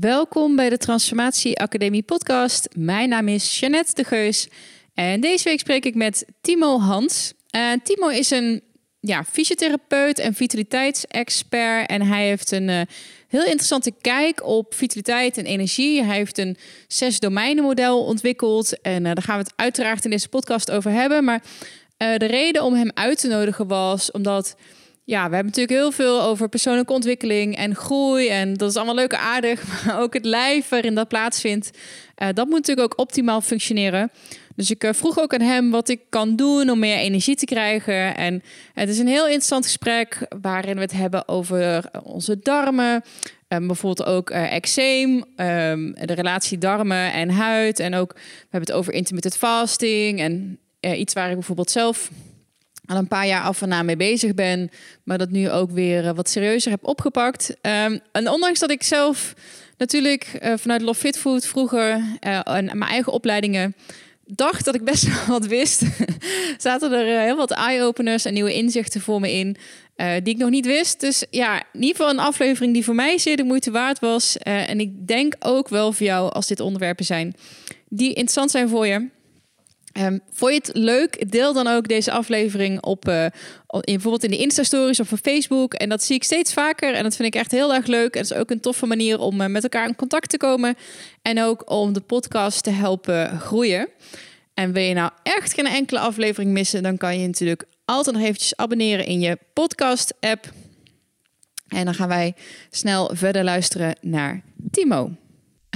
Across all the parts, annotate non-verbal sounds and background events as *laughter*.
Welkom bij de Transformatie Academie podcast. Mijn naam is Jeannette de Geus en deze week spreek ik met Timo Hans. Uh, Timo is een ja, fysiotherapeut en vitaliteitsexpert en hij heeft een uh, heel interessante kijk op vitaliteit en energie. Hij heeft een zes domeinen model ontwikkeld en uh, daar gaan we het uiteraard in deze podcast over hebben. Maar de reden om hem uit te nodigen was omdat ja, we hebben natuurlijk heel veel over persoonlijke ontwikkeling en groei. En dat is allemaal leuk en aardig. *laughs* Maar ook het lijf waarin dat plaatsvindt, uh, dat moet natuurlijk ook optimaal functioneren. Dus ik uh, vroeg ook aan hem wat ik kan doen om meer energie te krijgen. En het is een heel interessant gesprek waarin we het hebben over onze darmen. Um, bijvoorbeeld ook uh, eczeem, um, de relatie darmen en huid. En ook, we hebben het over intermittent fasting. En iets waar ik bijvoorbeeld zelf al een paar jaar af en aan mee bezig ben, maar dat nu ook weer eh, wat serieuzer heb opgepakt. Um, en ondanks dat ik zelf natuurlijk uh, vanuit Love Fit Food vroeger uh, en mijn eigen opleidingen dacht dat ik best *laughs* wel wat wist, *laughs* zaten er heel wat eye-openers en nieuwe inzichten voor me in. die ik nog niet wist. Dus ja, in ieder geval een aflevering die voor mij zeer de moeite waard was. en ik denk ook wel voor jou als dit onderwerpen zijn die interessant zijn voor je. Um, vond je het leuk? Deel dan ook deze aflevering op, uh, in, bijvoorbeeld in de Insta-stories of op Facebook. En dat zie ik steeds vaker en dat vind ik echt heel erg leuk. En het is ook een toffe manier om uh, met elkaar in contact te komen. En ook om de podcast te helpen groeien. En wil je nou echt geen enkele aflevering missen, dan kan je natuurlijk altijd nog eventjes abonneren in je podcast-app. En dan gaan wij snel verder luisteren naar Timo.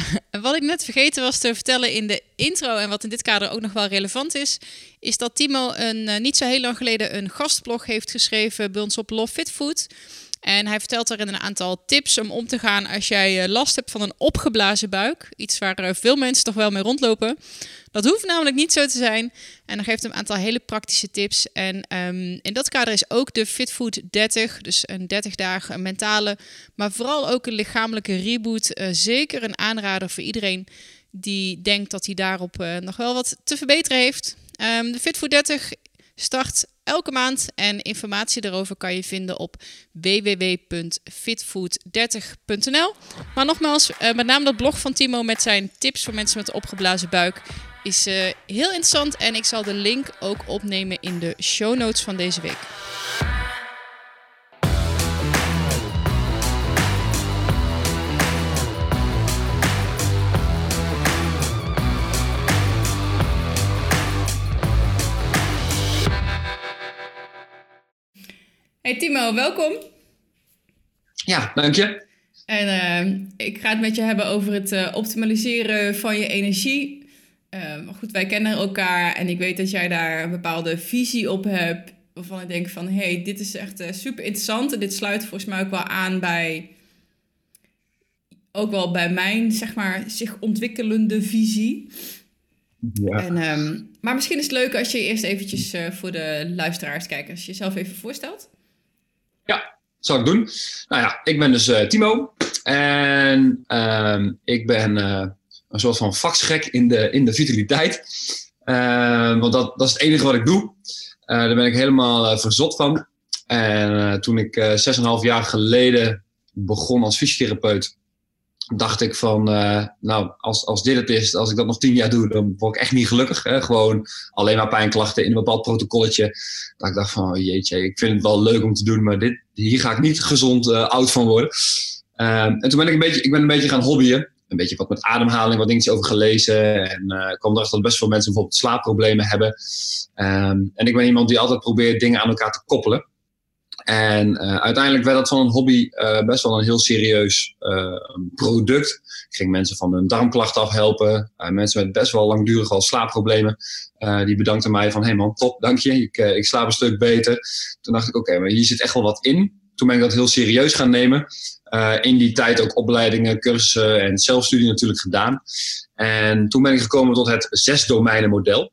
*laughs* Wat ik net vergeten was te vertellen in de intro en wat in dit kader ook nog wel relevant is, is dat Timo een, uh, niet zo heel lang geleden een gastblog heeft geschreven bij ons op Love Fit Food. En hij vertelt daarin een aantal tips om om te gaan als jij eh, last hebt van een opgeblazen buik. Iets waar eh, veel mensen toch wel mee rondlopen. Dat hoeft namelijk niet zo te zijn. En dan geeft hem een aantal hele praktische tips. En um, in dat kader is ook de Fitfood 30, dus een 30 dagen mentale, maar vooral ook een lichamelijke reboot, zeker een aanrader voor iedereen die denkt dat hij daarop nog wel wat te verbeteren heeft. Um, de Fitfood 30 start elke maand en informatie daarover kan je vinden op www.fitfood30.nl. Maar nogmaals, uh, met name dat blog van Timo met zijn tips voor mensen met opgeblazen buik is uh, heel interessant en ik zal de link ook opnemen in de show notes van deze week. Hey Timo, welkom. Ja, dank je. En uh, ik ga het met je hebben over het uh, optimaliseren van je energie. Uh, maar goed, wij kennen elkaar en ik weet dat jij daar een bepaalde visie op hebt. Waarvan ik denk van, hey, dit is echt eh, super interessant. En dit sluit volgens mij ook wel aan bij... Ook wel bij mijn, zeg maar, zich ontwikkelende visie. Ja. En, um, maar misschien is het leuk als je eerst eventjes voor de luisteraars kijkt. Als je jezelf even voorstelt. Ja, zal ik doen. Nou ja, ik ben dus uh, Timo. En uh, ik ben uh, een soort van vaksgek in de, in de vitaliteit. Ehm, want dat, dat is het enige wat ik doe. Eh, daar ben ik helemaal verzot van. En toen ik 6,5 jaar geleden begon als fysiotherapeut, dacht ik van, uh, nou, als, als dit het is, als ik dat nog tien jaar doe, dan word ik echt niet gelukkig. Hè? Gewoon alleen maar pijnklachten in een bepaald protocolletje. Dat ik dacht van, oh jeetje, ik vind het wel leuk om te doen, maar dit, hier ga ik niet gezond uh, oud van worden. Uh, en toen ben ik een beetje, ik ben een beetje gaan hobbyen. Een beetje wat met ademhaling, wat dingetjes over gelezen. En uh, ik kwam erachter dat best veel mensen bijvoorbeeld slaapproblemen hebben. Um, en ik ben iemand die altijd probeert dingen aan elkaar te koppelen. En uh, uiteindelijk werd dat van een hobby uh, best wel een heel serieus uh, product. Ik ging mensen van hun darmklachten afhelpen. mensen met best wel langdurig al slaapproblemen. die bedankten mij van, hé hey man, top, dank je. Ik, ik slaap een stuk beter. Toen dacht ik, oké, maar hier zit echt wel wat in. Toen ben ik dat heel serieus gaan nemen. in die tijd ook opleidingen, cursussen en zelfstudie natuurlijk gedaan. En toen ben ik gekomen tot het zes domeinen model.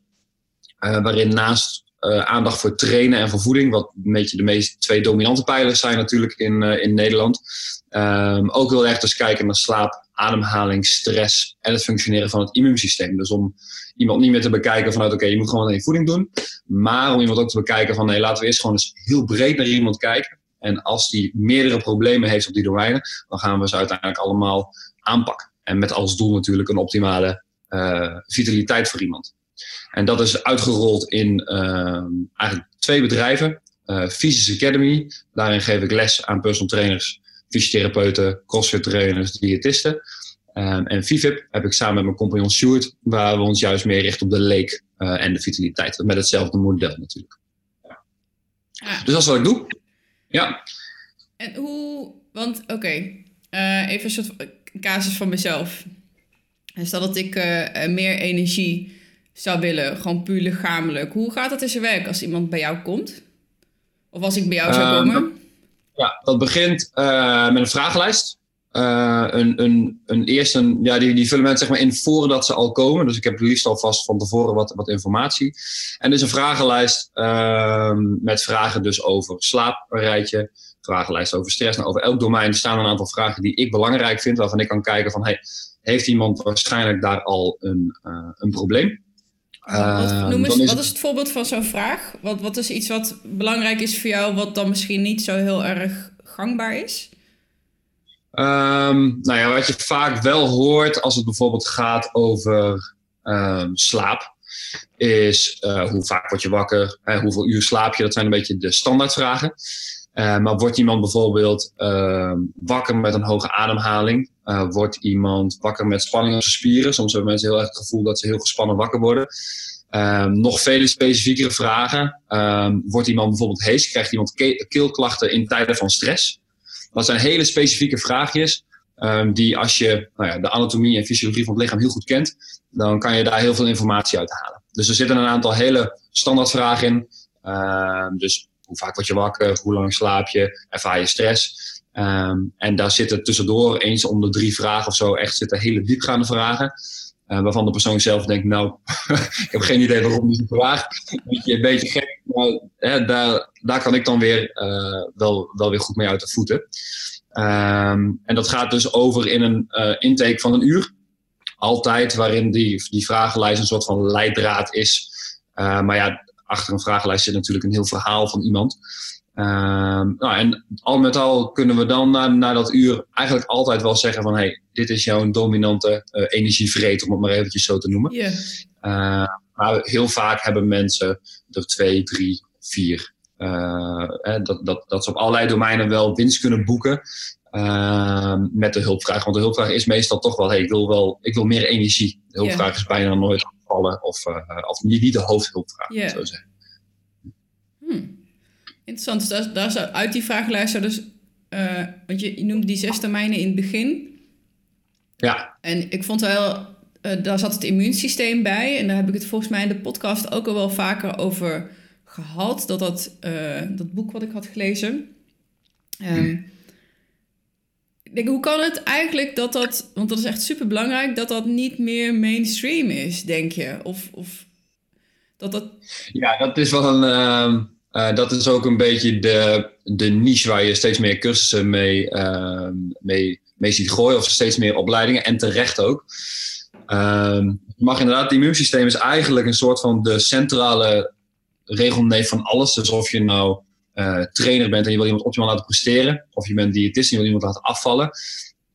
waarin naast aandacht voor trainen en voor voeding, wat een beetje de meest twee dominante pijlers zijn natuurlijk in, uh, in Nederland. Um, ook heel erg dus kijken naar slaap, ademhaling, stress en het functioneren van het immuunsysteem. Dus om iemand niet meer te bekijken vanuit oké, je moet gewoon je voeding doen, maar om iemand ook te bekijken van nee, laten we eerst gewoon eens heel breed naar iemand kijken. En als die meerdere problemen heeft op die domeinen, dan gaan we ze uiteindelijk allemaal aanpak. En met als doel natuurlijk een optimale vitaliteit voor iemand. En dat is uitgerold in eigenlijk twee bedrijven. Uh, Academy, daarin geef ik les aan personal trainers, fysiotherapeuten, crossfit trainers, diëtisten. Um, en VIVIP heb ik samen met mijn compagnon Stuart, waar we ons juist meer richten op de leek uh, en de vitaliteit. Met hetzelfde model natuurlijk. Ja. Dus dat is wat ik doe. Ja. En hoe, want oké, okay. uh, even een soort casus van mezelf. Stel dat ik uh, meer energie zou willen, gewoon puur lichamelijk. Hoe gaat dat in zijn werk als iemand bij jou komt? Of als ik bij jou zou ehm, komen? ja, dat begint uh, met een vragenlijst. Uh, een, een, een eerste, ja, die, die vullen mensen zeg maar in voordat ze al komen. Dus ik heb liefst alvast van tevoren wat, wat informatie. En er is een vragenlijst uh, met vragen dus over slaap, een rijtje. Vragenlijst over stress. Nou, over elk domein staan een aantal vragen die ik belangrijk vind. Waarvan ik kan kijken van, hey, heeft iemand waarschijnlijk daar al een, uh, een probleem? Wat, ehm, noem eens, is wat is het voorbeeld van zo'n vraag? Wat, wat is iets wat belangrijk is voor jou, wat dan misschien niet zo heel erg gangbaar is? Um, nou ja, wat je vaak wel hoort als het bijvoorbeeld gaat over um, slaap, is uh, hoe vaak word je wakker, hoeveel uur slaap je, dat zijn een beetje de standaardvragen. Uh, maar wordt iemand bijvoorbeeld wakker met een hoge ademhaling? Uh, wordt iemand wakker met spanning op zijn spieren? Soms hebben mensen heel erg het gevoel dat ze heel gespannen wakker worden. Um, nog vele specifiekere vragen. Um, wordt iemand bijvoorbeeld hees? Krijgt iemand ke keelklachten in tijden van stress? Dat zijn hele specifieke vraagjes. Die als je nou ja, de anatomie en fysiologie van het lichaam heel goed kent, dan kan je daar heel veel informatie uit halen. Dus er zitten een aantal hele standaardvragen in. dus hoe vaak word je wakker? Hoe lang slaap je? Ervaar je stress? Um, en daar zitten tussendoor, eens om de drie vragen of zo, echt zitten hele diepgaande vragen. Uh, waarvan de persoon zelf denkt, nou, *laughs* ik heb geen idee waarom die vraag. Een beetje, een beetje gek, hè, daar, daar kan ik dan weer uh, wel, wel weer goed mee uit de voeten. Um, en dat gaat dus over in een uh, intake van een uur. Altijd waarin die, die vragenlijst een soort van leidraad is. maar ja, achter een vragenlijst zit natuurlijk een heel verhaal van iemand. Um, nou, en al met al kunnen we dan na, na dat uur eigenlijk altijd wel zeggen van... hey, dit is jouw dominante uh, energievreet, om het maar eventjes zo te noemen. Yeah. Uh, maar heel vaak hebben mensen er twee, drie, vier. Uh, dat, dat, dat ze op allerlei domeinen wel winst kunnen boeken ehm, met de hulpvraag. Want de hulpvraag is meestal toch wel, hey, ik wil, wel, ik wil meer energie. De hulpvraag yeah. is bijna nooit of, uh, of niet, de hoofdhulpvraag, yeah. zo zeggen. Hmm. Interessant. Dus daar, zou, uit die vragenlijst zou dus... Uh, want je, je noemde die zes termijnen in het begin. Ja. En ik vond wel... Uh, daar zat het immuunsysteem bij. En daar heb ik het volgens mij in de podcast ook al wel vaker over gehad. Dat, dat, uh, dat boek wat ik had gelezen... Um, ik denk, hoe kan het eigenlijk dat dat... Want dat is echt super belangrijk... dat dat niet meer mainstream is, denk je? Of... of dat dat... Ja, dat is wel een... Uh uh, dat is ook een beetje de, de niche waar je steeds meer cursussen mee, uh, mee, mee ziet gooien, of steeds meer opleidingen, en terecht ook. Uh, mag inderdaad, het immuunsysteem is eigenlijk een soort van de centrale regelneef van alles. Dus of je nou trainer bent en je wil iemand optimaal laten presteren, of je bent diëtist en je wil iemand laten afvallen.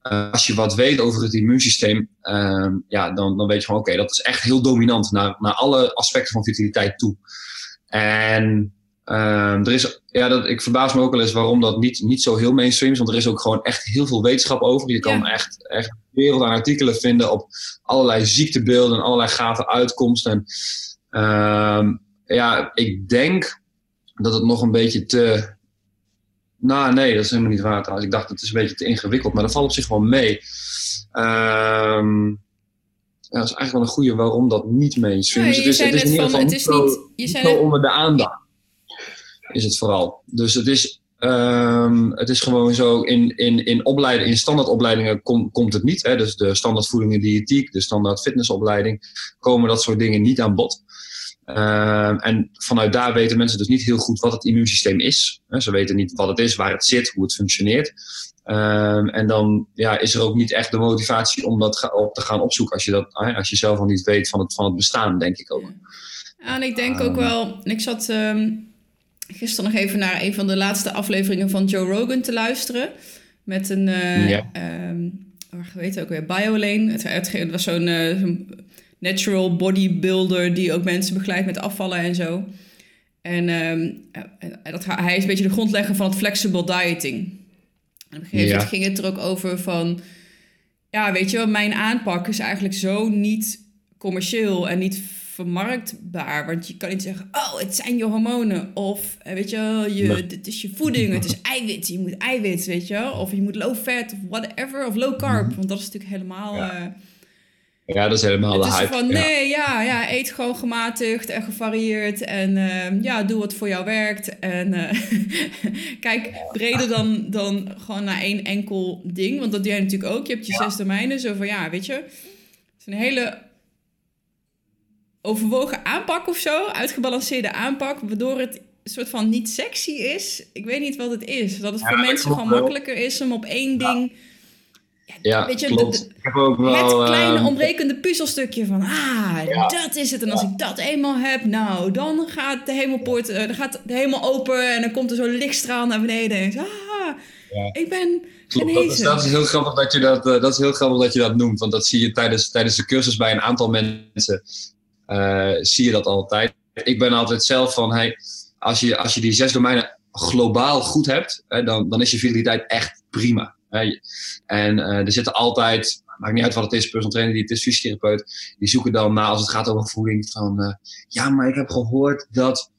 Uh, als je wat weet over het immuunsysteem, ehm, ja, dan, dan weet je van oké, okay, dat is echt heel dominant naar, naar alle aspecten van vitaliteit toe. En Um, er is, ja, dat, ik verbaas me ook wel eens waarom dat niet, niet zo heel mainstream is. Want er is ook gewoon echt heel veel wetenschap over. Je kan echt, echt wereld aan artikelen vinden op allerlei ziektebeelden en allerlei gave uitkomsten. En, um, ja, ik denk dat het nog een beetje te. Nou, nee, dat is helemaal niet waar trouwens. Ik dacht het is een beetje te ingewikkeld, maar dat valt op zich wel mee. Ja, dat is eigenlijk wel een goede waarom dat niet mainstream is. het is, het is in ieder geval niet, zo, niet zo onder de aandacht is het vooral. Dus het is, um, het is gewoon zo, in, in, in, opleiding, in standaardopleidingen kom, komt het niet. Hè? Dus de standaard voeding en diëtiek, de standaard fitnessopleiding, komen dat soort dingen niet aan bod. Um, en vanuit daar weten mensen dus niet heel goed wat het immuunsysteem is. Ze weten niet wat het is, waar het zit, hoe het functioneert. Um, en dan ja, is er ook niet echt de motivatie om dat op te gaan opzoeken als je, dat, als je zelf al niet weet van het, van het bestaan, denk ik ook. Ja, en ik denk ook wel, ik zat um, gisteren nog even naar een van de laatste afleveringen van Joe Rogan te luisteren. Met een, uh, waar weet het ook weer, BioLane. Het, het, was zo'n uh, natural bodybuilder die ook mensen begeleidt met afvallen en zo. En um, dat, hij is een beetje de grondlegger van het flexible dieting. En op een gegeven moment ging het er ook over van... Ja, weet je wel, mijn aanpak is eigenlijk zo niet commercieel en niet vermarktbaar. Want je kan niet zeggen, oh, het zijn je hormonen. Of, eh, weet je je, het is je voeding, het is *laughs* eiwit. Je moet eiwit, weet je Of je moet low fat, of whatever. Of low carb, mhm. want dat is natuurlijk helemaal... Ja. Uh, ja, dat is helemaal het de hype. Van, nee, ja. ja, eet gewoon gematigd en gevarieerd. En uh, ja, doe wat voor jou werkt. En uh, *laughs* kijk, breder dan, dan gewoon naar één enkel ding. Want dat doe jij natuurlijk ook. Je hebt je zes domeinen. Zo van, ja, weet je... Het is een hele overwogen aanpak of zo, uitgebalanceerde aanpak, waardoor het een soort van niet sexy is. Ik weet niet wat het is. Dat het voor mensen gewoon makkelijker is om op één ding. Ja, weet je, ik heb ook wel, het kleine uh, ontbrekende puzzelstukje van, ah, dat is het. En als ik dat eenmaal heb, nou, dan gaat de hemelpoort, uh, dan gaat de hemel open en dan komt er zo'n lichtstraal naar beneden. En ah, ik ben Klopt, dat, is, dat is heel grappig dat je dat, uh, dat is heel grappig dat je dat noemt. Want dat zie je tijdens, tijdens de cursus bij een aantal mensen. Eh, zie je dat altijd. Ik ben altijd zelf van, hey, als, je, als je die zes domeinen globaal goed hebt, hè, dan, dan is je vitaliteit echt prima. En uh, er zitten altijd, maakt niet uit wat het is, personal trainer, die het is, fysiotherapeut, die zoeken dan na als het gaat over voeding van, uh, ja, maar ik heb gehoord dat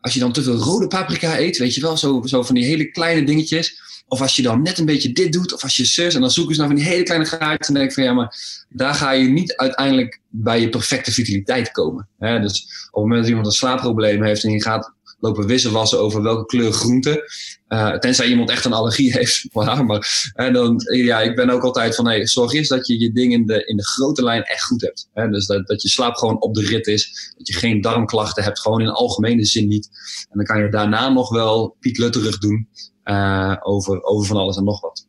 als je dan te veel rode paprika eet, weet je wel, zo, zo van die hele kleine dingetjes, of als je dan net een beetje dit doet, of als je zus, en dan zoeken ze naar van die hele kleine gaatjes. En dan denk ik van ja, maar daar ga je niet uiteindelijk bij je perfecte vitaliteit komen. Hè? Dus op het moment dat iemand een slaapprobleem heeft en je gaat lopen wisselwassen over welke kleur groente. Uh, tenzij iemand echt een allergie *laughs* heeft. maar, en dan, ja, ik ben ook altijd van, hey, zorg eens dat je je ding in de, in de grote lijn echt goed hebt. Hè? Dus dat, dat je slaap gewoon op de rit is. Dat je geen darmklachten hebt, gewoon in algemene zin niet. En dan kan je daarna nog wel pieklutterig doen. Uh, over, over van alles en nog wat.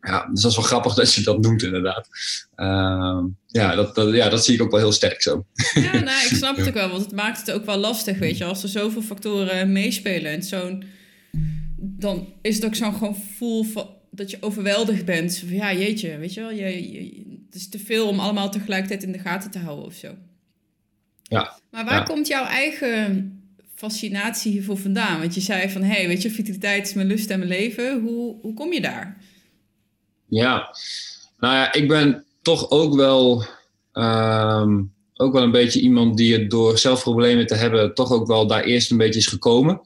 Ja, dus dat is wel grappig *laughs* dat je dat noemt inderdaad. Uh, ja, dat, dat, ja, dat zie ik ook wel heel sterk zo. Ja, nou, ik snap het ook wel, want het maakt het ook wel lastig, weet je. Als er zoveel factoren meespelen en zo'n... Dan is het ook zo'n gevoel van, dat je overweldigd bent. Van, ja, jeetje, weet je wel. Je, je, het is te veel om allemaal tegelijkertijd in de gaten te houden of zo. Ja. Maar waar komt jouw eigen fascinatie hiervoor vandaan? Want je zei van, hé, hey, weet je, vitaliteit is mijn lust en mijn leven. Hoe, hoe kom je daar? Ja, nou ja, ik ben toch ook wel, um, ook wel een beetje iemand die het door zelf problemen te hebben, toch ook wel daar eerst een beetje is gekomen.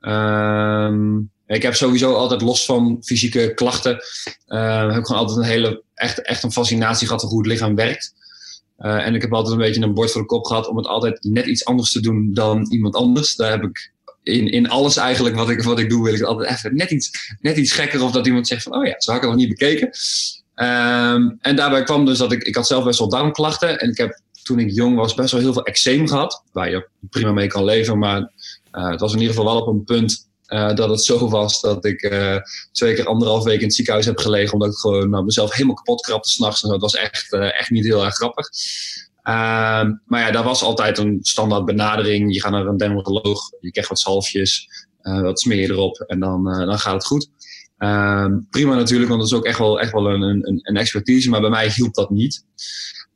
Um, ik heb sowieso altijd los van fysieke klachten, uh, heb gewoon altijd een hele, echt, echt een fascinatie gehad hoe het lichaam werkt. Uh, en ik heb altijd een beetje een bord voor de kop gehad om het altijd net iets anders te doen dan iemand anders. Daar heb ik in, in alles eigenlijk wat ik, wat ik doe, wil ik altijd even net iets, net iets gekker. Of dat iemand zegt van, oh ja, zo had ik het nog niet bekeken. Um, en daarbij kwam dus dat ik, ik had zelf best wel darmklachten. En ik heb toen ik jong was best wel heel veel eczeem gehad. Waar je prima mee kan leven. Maar uh, het was in ieder geval wel op een punt uh, dat het zo was dat ik uh, twee keer anderhalf week in het ziekenhuis heb gelegen. Omdat ik gewoon nou, mezelf helemaal kapot krapte s'nachts. En dat was echt, echt niet heel erg grappig. Ehm, maar ja, daar was altijd een standaard benadering. Je gaat naar een dermatoloog, je krijgt wat zalfjes, wat smeer je erop en dan, dan gaat het goed. Ehm, prima natuurlijk, want dat is ook echt wel, echt wel een, een, een expertise. Maar bij mij hielp dat niet.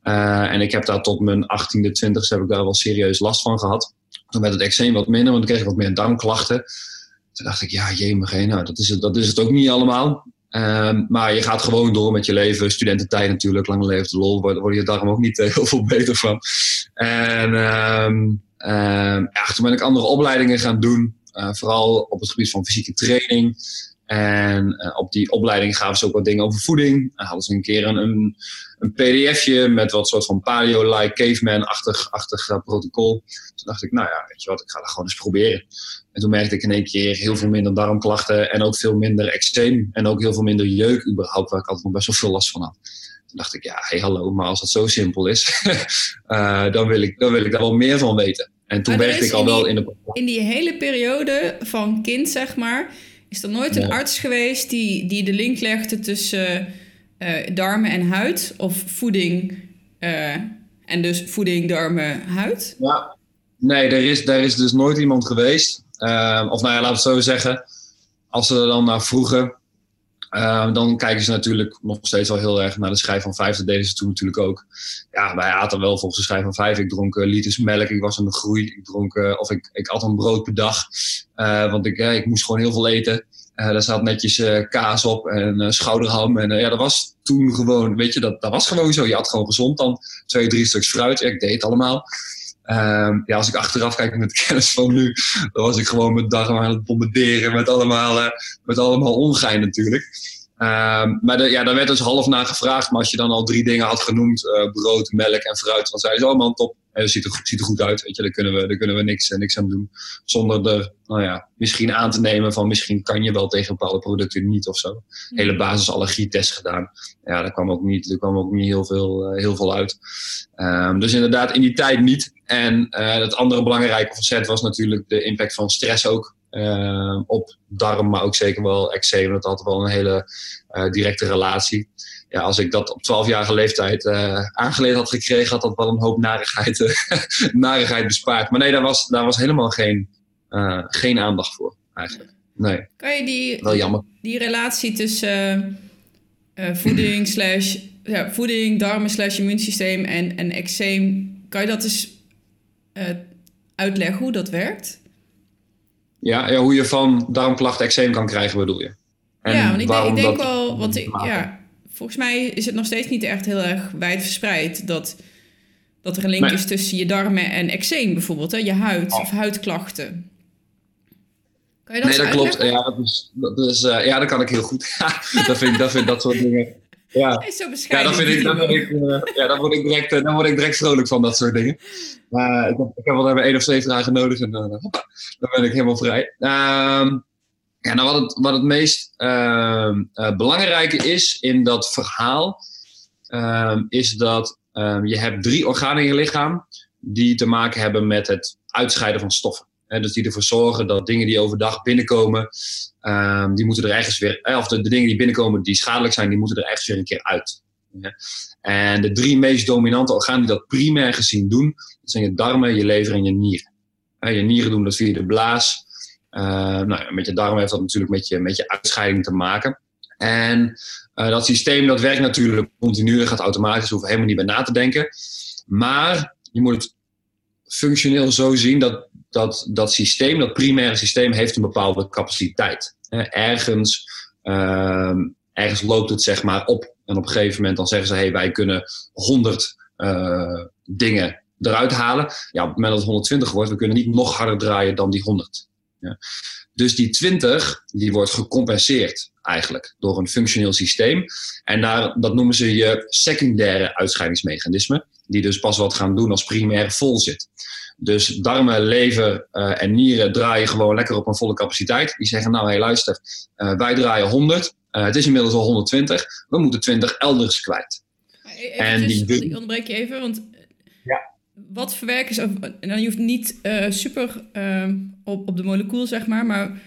en ik heb daar tot mijn 18e, 20e heb ik daar wel serieus last van gehad. Toen werd het eczeem wat minder, want ik kreeg wat meer darmklachten. Toen dacht ik, ja, jemig, nou, dat is, het, dat is het ook niet allemaal. Um, maar je gaat gewoon door met je leven. Studententijd natuurlijk, lange de lol. Word, word je daarom ook niet heel veel beter van. En um, toen ben ik andere opleidingen gaan doen. Uh, vooral op het gebied van fysieke training. En uh, op die opleiding gaven ze ook wat dingen over voeding. Dan hadden ze een keer een, een, pdfje met wat soort van paleo-like, caveman-achtig achtig, protocol. Toen dacht ik, nou ja, weet je wat, ik ga dat gewoon eens proberen. En toen merkte ik in één keer heel veel minder darmklachten en ook veel minder eczeem. En ook heel veel minder jeuk überhaupt, waar ik altijd nog best wel veel last van had. Toen dacht ik, ja, hey, hallo, maar als het zo simpel is, *laughs* dan, wil ik, dan wil ik daar wel meer van weten. En toen werkte ik al wel in de... In die hele periode van kind, zeg maar, is er nooit een arts geweest die, die de link legde tussen uh, darmen en huid? Of voeding uh, en dus voeding, darmen, huid? Ja, nee, er is, er is dus nooit iemand geweest uh, of nou ja, laat het zo zeggen. Als ze er dan naar vroegen, Ehm, dan kijken ze natuurlijk nog steeds wel heel erg naar de schijf van vijf. Dat deden ze toen natuurlijk ook. Ja, wij aten wel volgens de schijf van vijf. Ik dronk uh, liters melk, ik was in de groei. Ik dronk, uh, of ik, ik at een brood per dag. Uh, want ik, ik moest gewoon heel veel eten. daar zat netjes kaas op en schouderham. En ja, dat was toen gewoon, weet je, dat, dat was gewoon zo. Je had gewoon gezond dan. Twee, drie stuks fruit. ik deed allemaal. Um, ja, als ik achteraf kijk met de kennis van nu, dan was ik gewoon mijn dag aan het bombarderen met allemaal, uh, met allemaal ongein natuurlijk. Um, maar de, ja, daar werd dus half naar gevraagd. Maar als je dan al drie dingen had genoemd, uh, brood, melk en fruit, dan zei ze, oh man, top. Het ziet er, ziet er goed uit, weet je, daar kunnen we, daar kunnen we niks, eh, niks aan doen. Zonder er, nou ja, misschien aan te nemen van misschien kan je wel tegen bepaalde producten niet of zo. Hele basisallergietest gedaan. Ja, daar kwam ook niet, er kwam ook niet heel veel, uh, heel veel uit. Um, dus inderdaad, in die tijd niet. En het andere belangrijke facet was natuurlijk de impact van stress ook. Uh, op darm, maar ook zeker wel eczeem. Dat had wel een hele uh, directe relatie. Ja, als ik dat op 12-jarige leeftijd uh, aangeleerd had gekregen, had dat wel een hoop narigheid, *laughs* narigheid bespaard. Maar nee, daar was, daar was helemaal geen, geen aandacht voor eigenlijk. Nee. Kan je die, wel jammer. die relatie tussen voeding, *clears throat* slash, ja, voeding, darmen slash immuunsysteem en, en eczeem, kan je dat eens uitleggen hoe dat werkt? Ja, ja, hoe je van darmklachten eczeem kan krijgen, bedoel je? En ja, want ik denk, ik denk wel, want ik, ja, volgens mij is het nog steeds niet echt heel erg wijd verspreid dat, dat er een link nee. is tussen je darmen en eczeem bijvoorbeeld, hè? je huid of huidklachten. Kan je dat nee, dat klopt. Ja, dat, is, dat is, uh, ja, dat kan ik heel goed. *laughs* dat, vind, dat vind dat soort dingen. Ja, Hij is zo ja dan, vind ik, dan, word ik, uh, ja, dan, word ik direct, uh, dan word ik direct vrolijk van dat soort dingen. Maar ik, heb, ik heb wel even één of twee vragen nodig en dan, dan ben ik helemaal vrij. Um, ja, nou wat, het, wat het meest uh, belangrijke is in dat verhaal, uh, is dat je hebt drie organen in je lichaam die te maken hebben met het uitscheiden van stoffen. Hè, dus die ervoor zorgen dat dingen die overdag binnenkomen, um, die moeten er ergens weer, of de, dingen die binnenkomen die schadelijk zijn, die moeten er ergens weer een keer uit. Ja. En de drie meest dominante organen die dat primair gezien doen, dat zijn je darmen, je lever en je nieren. je nieren doen dat via de blaas. Uh, nou, met je darmen heeft dat natuurlijk met je, met je uitscheiding te maken. En uh, dat systeem dat werkt natuurlijk continu, dat gaat automatisch, hoeven helemaal niet bij na te denken. Maar je moet het functioneel zo zien dat dat, dat systeem, dat primaire systeem, heeft een bepaalde capaciteit. Ergens, uh, ergens loopt het zeg maar op. En op een gegeven moment dan zeggen ze, hey, wij kunnen 100 uh, dingen eruit halen. Ja, op het moment dat het 120 wordt, we kunnen niet nog harder draaien dan die 100. Ja. Dus die 20, die wordt gecompenseerd eigenlijk door een functioneel systeem. En daar, dat noemen ze je secundaire uitscheidingsmechanismen, die dus pas wat gaan doen als primair vol zit. Dus darmen, lever uh, en nieren draaien gewoon lekker op een volle capaciteit. Die zeggen, nou hé hey, luister, uh, wij draaien 100. Uh, het is inmiddels al 120. We moeten 20 elders kwijt. Even, en die... ik onderbreek je even, want ja. Wat verwerken ze... En dan je hoeft niet super op, op de molecuul, zeg maar, maar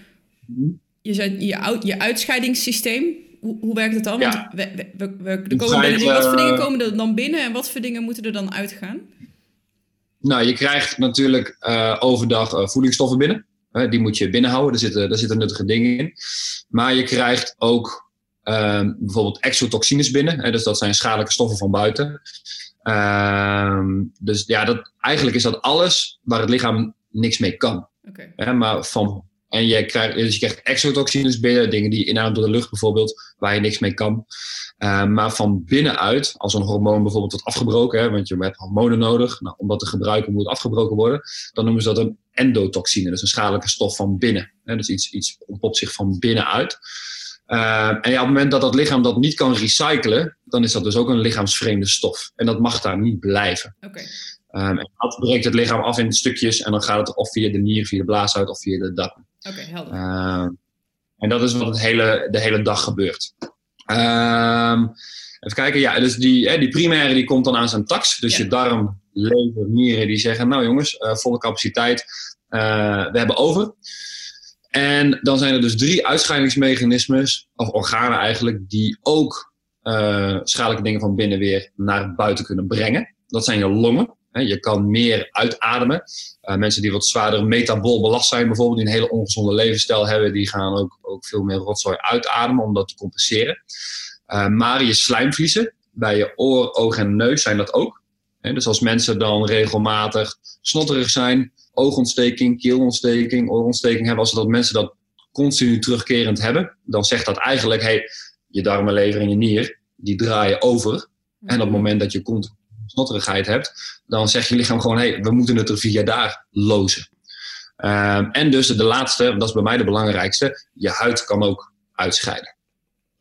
mm-hmm. je, zei, je, je uitscheidingssysteem, hoe, hoe werkt het dan? Ja. Want we, we, we, er komen binnen, wat voor dingen komen er dan binnen en wat voor dingen moeten er dan uitgaan? Nou, je krijgt natuurlijk uh, overdag voedingsstoffen binnen. Die moet je binnenhouden, daar zitten, daar zitten nuttige dingen in. Maar je krijgt ook ehm, bijvoorbeeld exotoxines binnen. dus dat zijn schadelijke stoffen van buiten. Ehm, dus ja, dat, eigenlijk is dat alles waar het lichaam niks mee kan. Okay. maar van, en je krijgt, dus je krijgt exotoxines binnen, dingen die inademen door de lucht bijvoorbeeld, waar je niks mee kan. Uh, maar van binnenuit, als een hormoon bijvoorbeeld wordt afgebroken, hè, want je hebt hormonen nodig, nou, om dat te gebruiken moet het afgebroken worden, dan noemen ze dat een endotoxine, dus een schadelijke stof van binnen. Hè, dus iets, iets ontpopt zich van binnenuit. Uh, en ja, op het moment dat dat lichaam dat niet kan recyclen, dan is dat dus ook een lichaamsvreemde stof. En dat mag daar niet blijven. Okay. Um, en dat breekt het lichaam af in stukjes en dan gaat het of via de nier, via de blaasuit of via de darm. Oké, okay, helder. Uh, en dat is wat het hele, de hele dag gebeurt. Um, even kijken, ja, dus die, hè, die primaire die komt dan aan zijn tax. Dus ja. je darm, lever, nieren, die zeggen, nou jongens, uh, volle capaciteit, uh, we hebben over. En dan zijn er dus drie uitscheidingsmechanismes, of organen eigenlijk, die ook uh, schadelijke dingen van binnen weer naar buiten kunnen brengen. Dat zijn je longen. Je kan meer uitademen. Uh, mensen die wat zwaarder metabool belast zijn, bijvoorbeeld, die een hele ongezonde levensstijl hebben, die gaan ook, ook veel meer rotzooi uitademen om dat te compenseren. Uh, maar je slijmvliezen, bij je oor, oog en neus zijn dat ook. Dus als mensen dan regelmatig snotterig zijn, oogontsteking, keelontsteking, oorontsteking hebben, als dat mensen dat continu terugkerend hebben, dan zegt dat eigenlijk, hey, je darmenlever en je nier, die draaien over. En op het moment dat je continu snotterigheid hebt, dan zegt je lichaam gewoon, hey, we moeten het er via daar lozen. Um, en dus de laatste, dat is bij mij de belangrijkste, je huid kan ook uitscheiden.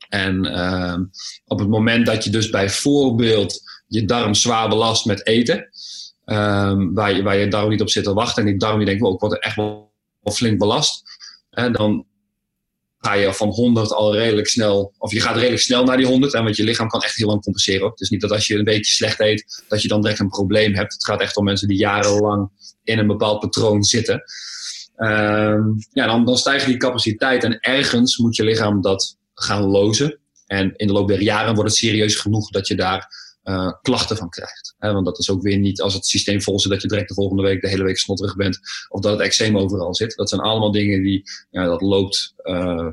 En um, op het moment dat je dus bijvoorbeeld je darm zwaar belast met eten, um, waar, je, waar je darm niet op zit te wachten en die darm die denkt, wow, ik word echt wel flink belast, en dan ga je van 100 al redelijk snel, of je gaat redelijk snel naar die 100, en want je lichaam kan echt heel lang compenseren. Het is niet dat als je een beetje slecht eet, dat je dan direct een probleem hebt. Het gaat echt om mensen die jarenlang in een bepaald patroon zitten. Um, ja, dan, dan stijgt die capaciteit en ergens moet je lichaam dat gaan lozen. En in de loop der jaren wordt het serieus genoeg dat je daar uh, klachten van krijgt. want dat is ook weer niet als het systeem vol zit dat je direct de volgende week de hele week snotterig bent. Of dat het eczeem overal zit. Dat zijn allemaal dingen die, ja, dat loopt uh,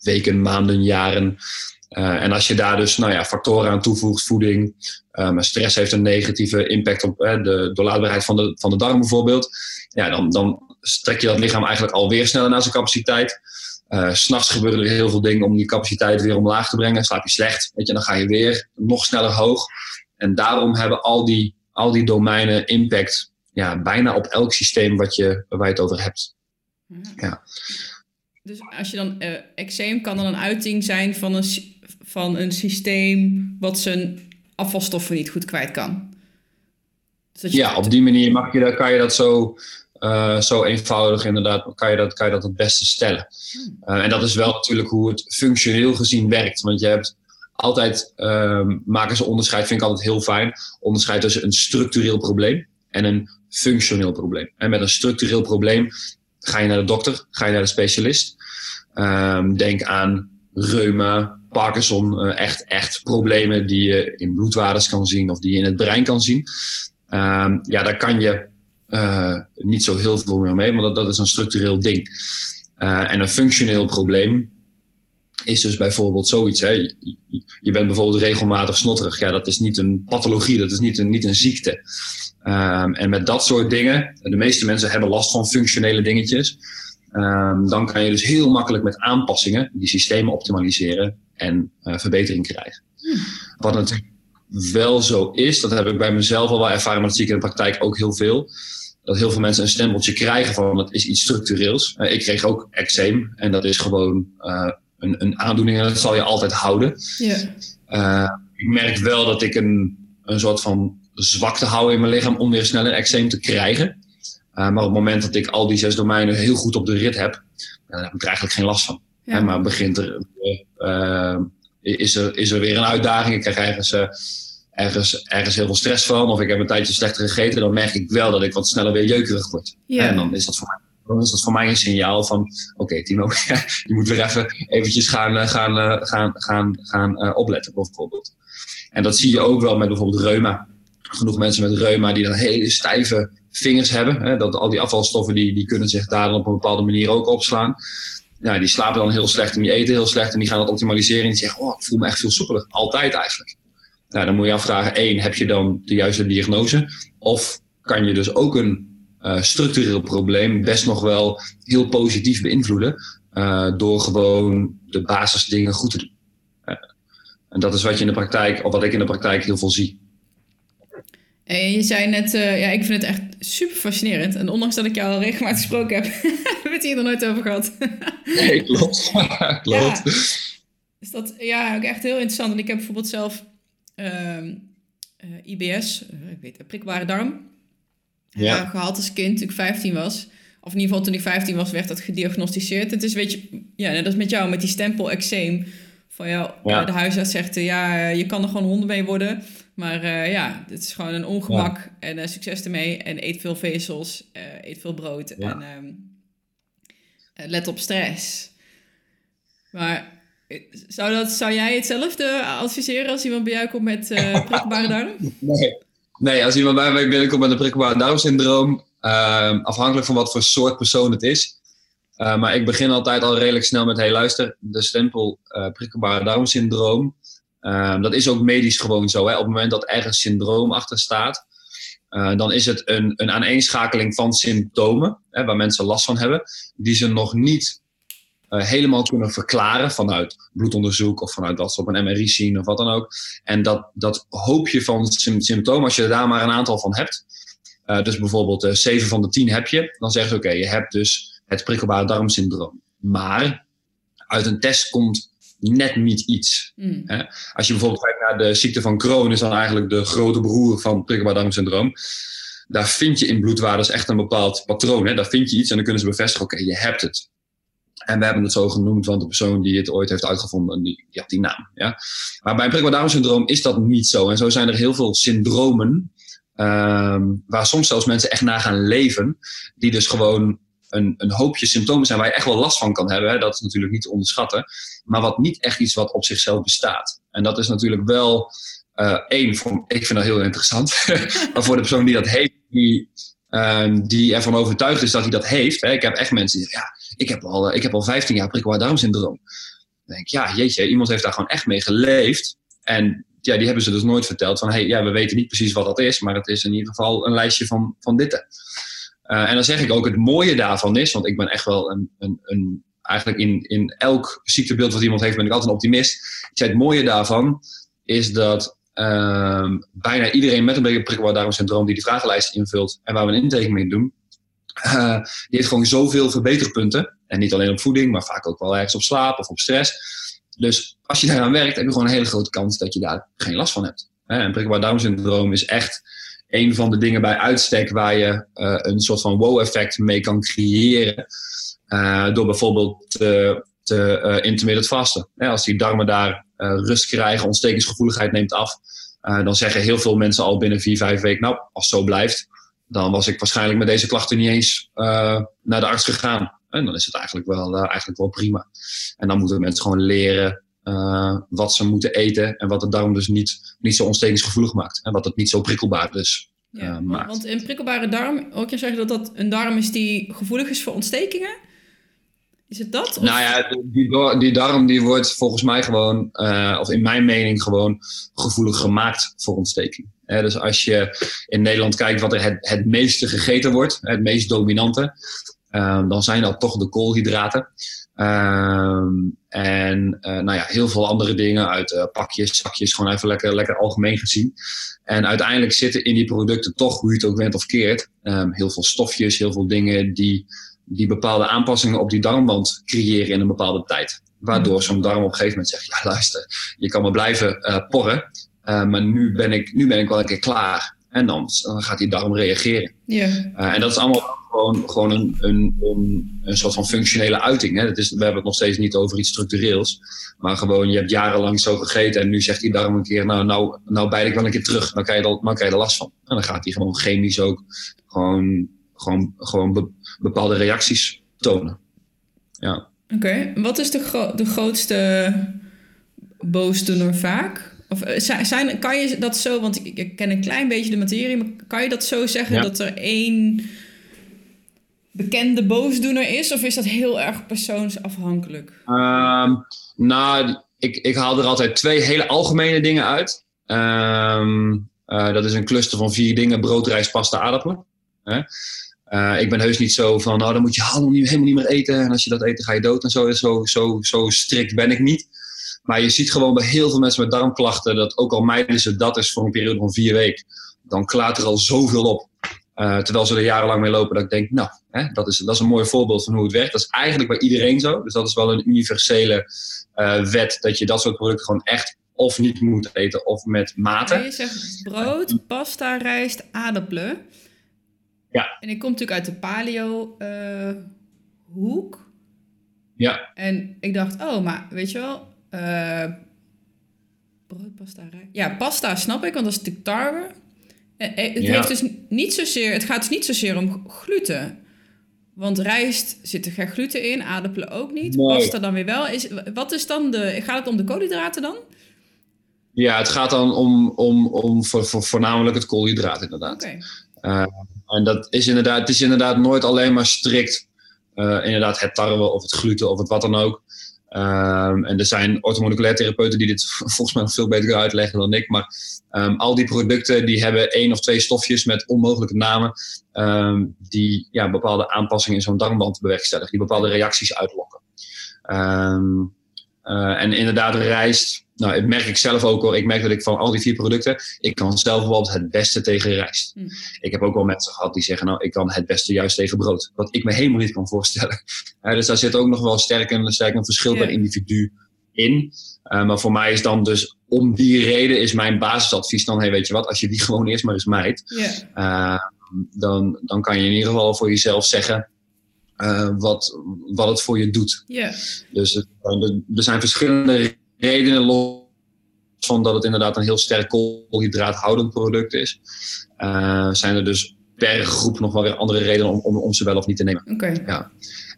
weken, maanden, jaren. Uh, en als je daar dus nou ja, factoren aan toevoegt, voeding, um, stress heeft een negatieve impact op de doorlaatbaarheid van de, van de darm bijvoorbeeld. Ja, dan, dan strek je dat lichaam eigenlijk alweer sneller naar zijn capaciteit. S'nachts gebeuren er heel veel dingen om die capaciteit weer omlaag te brengen. Slaap je slecht, weet je, dan ga je weer nog sneller hoog. En daarom hebben al die, al die domeinen impact ja, bijna op elk systeem wat je, waar je het over hebt. Ja. Dus als je dan uh, eczeem kan dan een uiting zijn van een, van een systeem wat zijn afvalstoffen niet goed kwijt kan. Dus ja, op die manier mag je, kan je dat zo uh, zo eenvoudig inderdaad kan je dat, kan je dat het beste stellen. Uh, en dat is wel natuurlijk hoe het functioneel gezien werkt. Want je hebt altijd, uh, maken ze onderscheid, vind ik altijd heel fijn, onderscheid tussen een structureel probleem en een functioneel probleem. En met een structureel probleem ga je naar de dokter, ga je naar de specialist. Um, denk aan reuma, Parkinson, uh, echt, echt problemen die je in bloedwaardes kan zien of die je in het brein kan zien. Um, ja, daar kan je uh, niet zo heel veel meer mee, want dat, is een structureel ding. Uh, en een functioneel probleem is dus bijvoorbeeld zoiets. Hè. Je, bent bijvoorbeeld regelmatig snotterig. Ja, dat is niet een pathologie, dat is niet een, niet een ziekte. Um, en met dat soort dingen, de meeste mensen hebben last van functionele dingetjes. Um, dan kan je dus heel makkelijk met aanpassingen die systemen optimaliseren en uh, verbetering krijgen. Hmm. Wat natuurlijk wel zo is, dat heb ik bij mezelf al wel ervaren, maar dat zie ik in de praktijk ook heel veel dat heel veel mensen een stempeltje krijgen van het is iets structureels. Uh, ik kreeg ook eczeem en dat is gewoon uh, een, een, aandoening en dat zal je altijd houden. Uh, ik merk wel dat ik een, een soort van zwakte hou in mijn lichaam om weer snel een eczeem te krijgen. maar op het moment dat ik al die zes domeinen heel goed op de rit heb, dan heb ik er eigenlijk geen last van. Ja. maar begint er, is, er, is er weer een uitdaging. Ik krijg ergens ergens, ergens heel veel stress van of ik heb een tijdje slechter gegeten, dan merk ik wel dat ik wat sneller weer jeukerig word. Ja. En dan is dat voor mij dan is dat voor mij een signaal van: oké, okay, Timo, *laughs* je moet weer even eventjes gaan, eh, gaan, eh, gaan, gaan, gaan uh, opletten, bijvoorbeeld. En dat zie je ook wel met bijvoorbeeld reuma. Genoeg mensen met reuma die dan hele stijve vingers hebben. Hè, dat al die afvalstoffen die, die kunnen zich daar dan op een bepaalde manier ook opslaan. Ja, die slapen dan heel slecht en die eten heel slecht en die gaan dat optimaliseren. En die zeggen: Oh, ik voel me echt veel soepeler. Altijd eigenlijk. Nou, dan moet je afvragen, één, heb je dan de juiste diagnose? Of kan je dus ook een uh, structureel probleem best nog wel heel positief beïnvloeden uh, door gewoon de basisdingen goed te doen. Uh, en dat is wat je in de praktijk, of wat ik in de praktijk heel veel zie. En je zei net, ja, ik vind het echt super fascinerend. En ondanks dat ik jou al regelmatig gesproken heb, *laughs* hebben we het hier nog nooit over gehad. *laughs* nee, klopt. *laughs* klopt. Ja. Dus dat, ja, ook echt heel interessant. En ik heb bijvoorbeeld zelf uh, IBS, ik weet prikbare darm, ja. gehad als kind toen ik 15 was. Of in ieder geval toen ik 15 was, werd dat gediagnosticeerd. Het is weet je, ja, dat is met jou, met die stempel eczeem. Van jou, ja. de huisarts zegt, ja, je kan er gewoon honden mee worden. Maar uh, ja, het is gewoon een ongemak ja. en uh, succes ermee. En eet veel vezels, uh, eet veel brood ja. en um, let op stress. Maar zou, dat, zou jij hetzelfde adviseren als iemand bij jou komt met prikbare darm? *laughs* Nee. Nee, als iemand bij mij binnenkomt met een prikkelbaar darmsyndroom, uh, afhankelijk van wat voor soort persoon het is. Uh, maar ik begin altijd al redelijk snel met: hey, luister, de stempel uh, prikkelbare darmsyndroom. Ehm, dat is ook medisch gewoon zo. Hè? Op het moment dat er een syndroom achter staat, uh, dan is het een, een aaneenschakeling van symptomen hè, waar mensen last van hebben, die ze nog niet uh, helemaal kunnen verklaren vanuit bloedonderzoek of vanuit wat ze op een MRI zien of wat dan ook. En dat, dat hoopje van symptomen, als je daar maar een aantal van hebt, uh, dus bijvoorbeeld uh, 7 van de 10 heb je, dan zeggen ze oké, okay, je hebt dus het prikkelbare darmsyndroom. Maar uit een test komt net niet iets. Mm. Hè? Als je bijvoorbeeld kijkt naar de ziekte van Crohn, is dan eigenlijk de grote broer van prikkelbaar darmsyndroom. Daar vind je in bloedwaardes echt een bepaald patroon. Hè? Daar vind je iets en dan kunnen ze bevestigen, oké, okay, je hebt het. En we hebben het zo genoemd, want de persoon die het ooit heeft uitgevonden, die, had die naam. Ja? Maar bij een darmsyndroom is dat niet zo. En zo zijn er heel veel syndromen, um, waar soms zelfs mensen echt naar gaan leven, die dus gewoon een, een hoopje symptomen zijn waar je echt wel last van kan hebben. Hè? Dat is natuurlijk niet te onderschatten. Maar wat niet echt iets wat op zichzelf bestaat. En dat is natuurlijk wel uh, één, voor, ik vind dat heel interessant. *laughs* maar voor de persoon die dat heeft, die, um, die ervan overtuigd is dat hij dat heeft. Hè? Ik heb echt mensen die ja, ik heb al, ik heb al 15 jaar prikkelbaar. Dan denk ik, ja, jeetje, iemand heeft daar gewoon echt mee geleefd. En ja, die hebben ze dus nooit verteld van, hey, ja, we weten niet precies wat dat is, maar het is in ieder geval een lijstje van, van dit. Uh, en dan zeg ik ook, het mooie daarvan is, want ik ben echt wel een, een, een eigenlijk in, in elk ziektebeeld wat iemand heeft, ben ik altijd een optimist. Ik zei, het mooie daarvan is dat uh, bijna iedereen met een prikkelbaar darmsyndroom die die vragenlijst invult en waar we een intake mee doen, uh, die heeft gewoon zoveel verbeterpunten. En niet alleen op voeding, maar vaak ook wel ergens op slaap of op stress. Dus als je daaraan werkt, heb je gewoon een hele grote kans dat je daar geen last van hebt. En prikkelbaar darmsyndroom is echt een van de dingen bij uitstek waar je uh, een soort van wow-effect mee kan creëren. Uh, door bijvoorbeeld te, te intermittent vasten. als die darmen daar rust krijgen, ontstekingsgevoeligheid neemt af. dan zeggen heel veel mensen al binnen vier, vijf weken, nou, als het zo blijft, dan was ik waarschijnlijk met deze klachten niet eens naar de arts gegaan. En dan is het eigenlijk wel, eigenlijk wel prima. En dan moeten mensen gewoon leren uh, wat ze moeten eten en wat de darm dus niet, niet zo ontstekingsgevoelig maakt. En wat het niet zo prikkelbaar dus ja, maakt. Want een prikkelbare darm, ook je zeggen dat dat een darm is die gevoelig is voor ontstekingen? Is het dat? Of? Nou ja, die, die darm die wordt volgens mij gewoon, uh, of in mijn mening gewoon, gevoelig gemaakt voor ontsteking. Dus als je in Nederland kijkt wat er het, meeste gegeten wordt, het meest dominante, dan zijn dat toch de koolhydraten. Um, en uh, nou ja, heel veel andere dingen uit uh, pakjes, zakjes, gewoon even lekker, lekker algemeen gezien. En uiteindelijk zitten in die producten toch, hoe je het ook bent of keert, um, heel veel stofjes, heel veel dingen die, die bepaalde aanpassingen op die darmwand creëren in een bepaalde tijd. Waardoor zo'n darm op een gegeven moment zegt, ja luister, je kan me blijven uh, porren, maar nu ben, ik, nu ben ik wel een keer klaar. En dan, dan gaat die darm reageren. Yeah. Uh, en dat is allemaal gewoon, gewoon een, een, een, een soort van functionele uiting. Hè? Dat is, we hebben het nog steeds niet over iets structureels. Maar gewoon, je hebt jarenlang zo gegeten en nu zegt die darm een keer, nou, nou, nou bijt ik wel een keer terug. Dan krijg je, dan, dan krijg je er last van. En dan gaat hij gewoon chemisch ook gewoon, gewoon, gewoon be, bepaalde reacties tonen. Ja. Oké, okay. wat is de, gro de grootste boosdoener vaak? Of eh, zijn, kan je dat zo, want ik, ik, ken een klein beetje de materie, maar kan je dat zo zeggen ja. dat er één bekende boosdoener is? Of is dat heel erg persoonsafhankelijk? Um, nou, ik, ik haal er altijd twee hele algemene dingen uit. Um, uh, dat is een cluster van vier dingen: brood, rijst, pasta, aardappelen. Uh, ik ben heus niet zo van, nou dan moet je helemaal niet, helemaal niet meer eten. En als je dat eet, dan ga je dood. En zo, zo, zo, zo strikt ben ik niet. Maar je ziet gewoon bij heel veel mensen met darmklachten dat ook al mijden ze dat is voor een periode van vier weken, dan klaart er al zoveel op. Uh, terwijl ze er jarenlang mee lopen, dat ik denk, nou, hè, dat, is, dat is een mooi voorbeeld van hoe het werkt. Dat is eigenlijk bij iedereen zo. Dus dat is wel een universele uh, wet, dat je dat soort producten gewoon echt of niet moet eten of met mate. je zegt brood, pasta, rijst, aardappelen. Ja. En ik kom natuurlijk uit de paleo uh, hoek. Ja. En ik dacht, oh, maar weet je wel, uh, brood, pasta, rijst. Ja, pasta snap ik, want dat is natuurlijk tarwe. Het, ja. heeft dus niet zozeer, het gaat dus niet zozeer om gluten. Want rijst zit er geen gluten in, aardappelen ook niet. Nee. Pasta dan weer wel. Is, wat is dan de. Gaat het om de koolhydraten dan? Ja, het gaat dan om, om, om voor, voor, voornamelijk het koolhydraat inderdaad. Oké. Uh, en dat is inderdaad, het is inderdaad nooit alleen maar strikt uh, inderdaad het tarwe of het gluten of het wat dan ook. Um, en er zijn orthomoleculair therapeuten die dit *laughs* volgens mij veel beter kunnen uitleggen dan ik. Maar um, al die producten die hebben één of twee stofjes met onmogelijke namen. Um, die ja, bepaalde aanpassingen in zo'n darmband bewerkstelligen. Die bepaalde reacties uitlokken. Uh, en inderdaad, rijst. Nou, dat merk ik zelf ook hoor. Ik merk dat ik van al die vier producten. Ik kan zelf bijvoorbeeld het beste tegen rijst. Mm. Ik heb ook wel mensen gehad die zeggen. Nou, ik kan het beste juist tegen brood. Wat ik me helemaal niet kan voorstellen. *laughs* Uh, dus daar zit ook nog wel sterk een, sterk een verschil yeah. per individu in. Uh, maar voor mij is dan dus om die reden is mijn basisadvies dan. Hey, weet je wat, als je die *laughs* gewoon eerst maar eens mijt. Yeah. dan, dan kan je in ieder geval voor jezelf zeggen. Uh, wat, wat het voor je doet. Yeah. Dus er zijn verschillende redenen los van dat het inderdaad een heel sterk koolhydraathoudend product is. Uh, zijn er dus per groep nog wel weer andere redenen om, om, om ze wel of niet te nemen. Okay. Ja.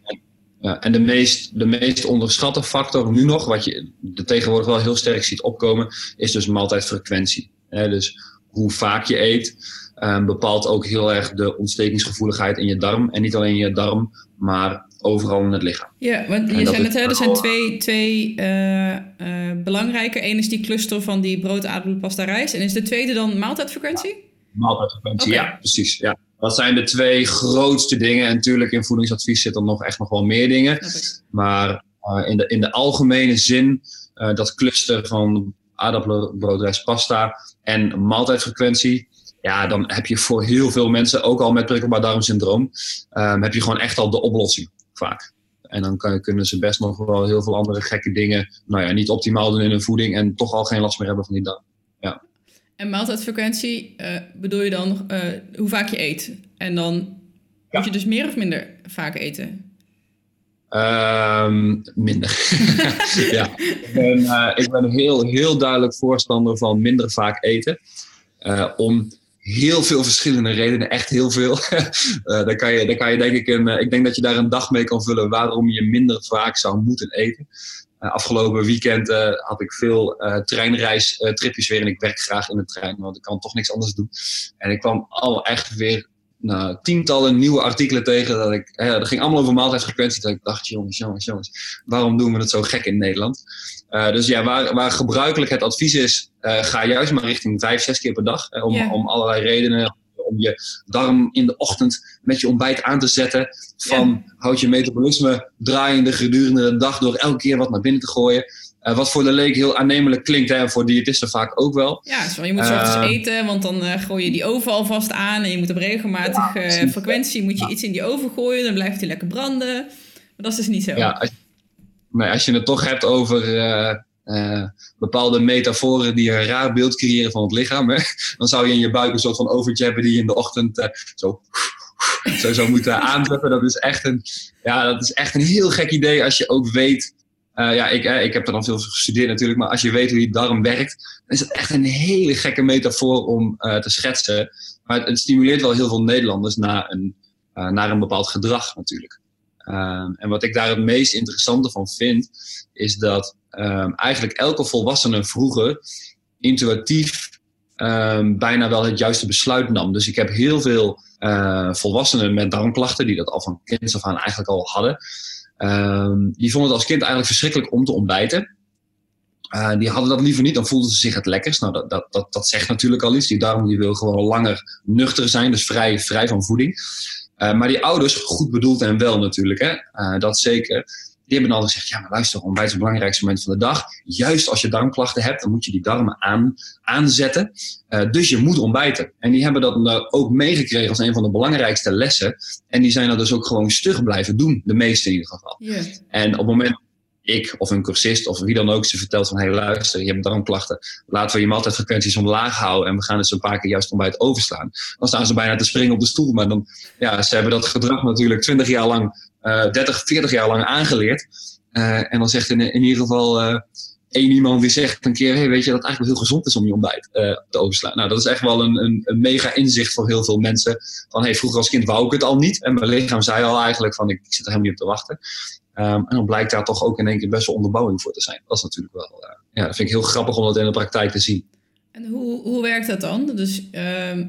En, ja, en de meest, de meest onderschatte factor nu nog, wat je tegenwoordig wel heel sterk ziet opkomen, is dus maaltijdfrequentie. He, dus hoe vaak je eet, um, bepaalt ook heel erg de ontstekingsgevoeligheid in je darm. En niet alleen in je darm, maar overal in het lichaam. Ja, want je zei het, hè, er zijn twee, twee uh, uh, belangrijke. Eén is die cluster van die brood, aardappel, pasta, rijst. En is de tweede dan maaltijdfrequentie? Ja, maaltijdfrequentie, okay. ja, precies. Ja. Dat zijn de twee grootste dingen. En natuurlijk in voedingsadvies zitten nog echt nog wel meer dingen. Maar uh, in, de, in de algemene zin, dat cluster van aardappelen, brood, rijst, pasta en maaltijdfrequentie ja, dan heb je voor heel veel mensen, ook al met prikkelbaar darmsyndroom, um, heb je gewoon echt al de oplossing vaak. En dan kan, kunnen ze best nog wel heel veel andere gekke dingen, nou ja, niet optimaal doen in hun voeding en toch al geen last meer hebben van die darm. Ja. En maaltijdfrequentie uh, bedoel je dan uh, hoe vaak je eet? En dan ja. moet je dus meer of minder vaak eten? Um, minder. *laughs* ja, ik ben, uh, ik ben heel, heel duidelijk voorstander van minder vaak eten. om heel veel verschillende redenen, echt heel veel. *laughs* uh, kan je, dan kan je denk ik, een, uh, ik denk dat je daar een dag mee kan vullen waarom je minder vaak zou moeten eten. Uh, afgelopen weekend had ik veel treinreistripjes weer en ik werk graag in de trein, want ik kan toch niks anders doen. En ik kwam al echt weer nou, tientallen nieuwe artikelen tegen. Dat ik, dat ging allemaal over maaltijdfrequentie. Dat ik dacht, jongens, jongens, jongens, waarom doen we het zo gek in Nederland? Uh, dus ja, waar, waar gebruikelijk het advies is, uh, ga juist maar richting vijf, zes keer per dag. om, yeah. om allerlei redenen. Om je darm in de ochtend met je ontbijt aan te zetten. Van yeah. houd je metabolisme draaiende gedurende de dag door elke keer wat naar binnen te gooien. Uh, wat voor de leek heel aannemelijk klinkt, hè, en voor diëtisten vaak ook wel. Ja, je moet uh, eten, want dan uh, gooi je die oven alvast aan. En je moet op regelmatige ja, frequentie moet je ja. iets in die oven gooien. Dan blijft hij lekker branden. Maar dat is dus niet zo. Ja, als, maar als je het toch hebt over bepaalde metaforen die een raar beeld creëren van het lichaam. *laughs* Dan zou je in je buik een soort van overtje die je in de ochtend zo *laughs* zo zou moeten aanzetten. Dat is, echt een, ja, dat is echt een heel gek idee als je ook weet ja, ik, ik heb er dan veel gestudeerd natuurlijk, maar als je weet hoe die darm werkt, dan is het echt een hele gekke metafoor om te schetsen. Maar het, het, stimuleert wel heel veel Nederlanders naar een, naar een bepaald gedrag natuurlijk. Um, en wat ik daar het meest interessante van vind, is dat um, eigenlijk elke volwassene vroeger intuïtief um, bijna wel het juiste besluit nam. Dus ik heb heel veel volwassenen met darmklachten, die dat al van kinds af aan eigenlijk al hadden. Die vonden het als kind eigenlijk verschrikkelijk om te ontbijten. Uh, die hadden dat liever niet, dan voelden ze zich het lekkerst. Nou, dat, dat, dat, dat zegt natuurlijk al iets. Die darm die wil gewoon langer nuchter zijn, dus vrij, vrij van voeding. Uh, maar die ouders, goed bedoeld en wel natuurlijk, hè, uh, dat zeker. Die hebben altijd gezegd, ja maar luister, ontbijt is het belangrijkste moment van de dag. Juist als je darmklachten hebt, dan moet je die darmen aan, aanzetten. Uh, dus je moet ontbijten. En die hebben dat ook meegekregen als een van de belangrijkste lessen. En die zijn dat dus ook gewoon stug blijven doen, de meeste in ieder geval. Yeah. En op het moment ik of een cursist of wie dan ook ze vertelt van hé hey, luister, je hebt darmklachten, laten we je maaltijdfrequenties omlaag houden en we gaan eens een paar keer juist ontbijt overslaan. Dan staan ze bijna te springen op de stoel, maar dan, ja, ze hebben dat gedrag natuurlijk 20 jaar lang, uh, 30, 40 jaar lang aangeleerd. Uh, en dan zegt in, in ieder geval uh, één iemand die zegt een keer, hey, weet je dat het eigenlijk heel gezond is om je ontbijt uh, te overslaan. Nou, dat is echt wel een, een, een, mega inzicht voor heel veel mensen. Van hey, vroeger als kind wou ik het al niet en mijn lichaam zei al eigenlijk van ik, ik zit er helemaal niet op te wachten. Ehm, en dan blijkt daar toch ook in één keer best wel onderbouwing voor te zijn. Dat is natuurlijk wel, uh, ja, dat vind ik heel grappig om dat in de praktijk te zien. En hoe, hoe werkt dat dan? Dus ehm,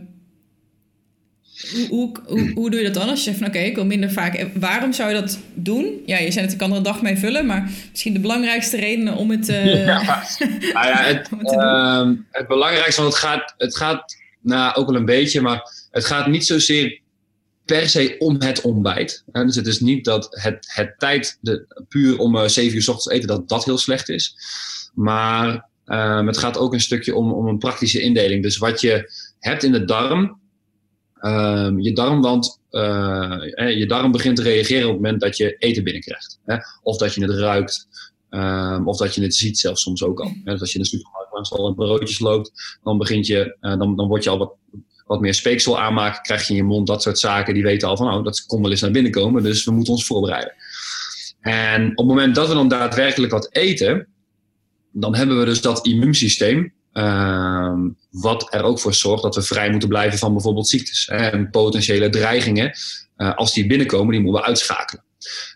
hoe, hoe, hoe, doe je dat dan als je zegt van oké, ik wil minder vaak. Waarom zou je dat doen? Ja, je zei dat ik kan er een dag mee vullen, maar misschien de belangrijkste redenen om het, uh, ja. *laughs* nou ja, het, uh, het belangrijkste, want het gaat, het gaat nou, ook wel een beetje, maar het gaat niet zozeer per se om het ontbijt. Dus het is niet dat het, het tijd, de, puur om uh, 7 uur s ochtends eten, dat dat heel slecht is. Maar um, het gaat ook een stukje om, om een praktische indeling. Dus wat je hebt in de darm, um, je darmwand, uh, je darm begint te reageren op het moment dat je eten binnenkrijgt. Hè? Of dat je het ruikt, um, of dat je het ziet zelfs soms ook al. Hè? Dus als je in de supermarkt langs broodjes loopt, dan, begint je, uh, dan, dan word je al wat wat meer speeksel aanmaken, krijg je in je mond dat soort zaken. Die weten al van, oh, dat kon wel eens naar binnen komen, dus we moeten ons voorbereiden. En op het moment dat we dan daadwerkelijk wat eten, dan hebben we dus dat immuunsysteem, uh, wat er ook voor zorgt dat we vrij moeten blijven van bijvoorbeeld ziektes en potentiële dreigingen. Uh, als die binnenkomen, die moeten we uitschakelen.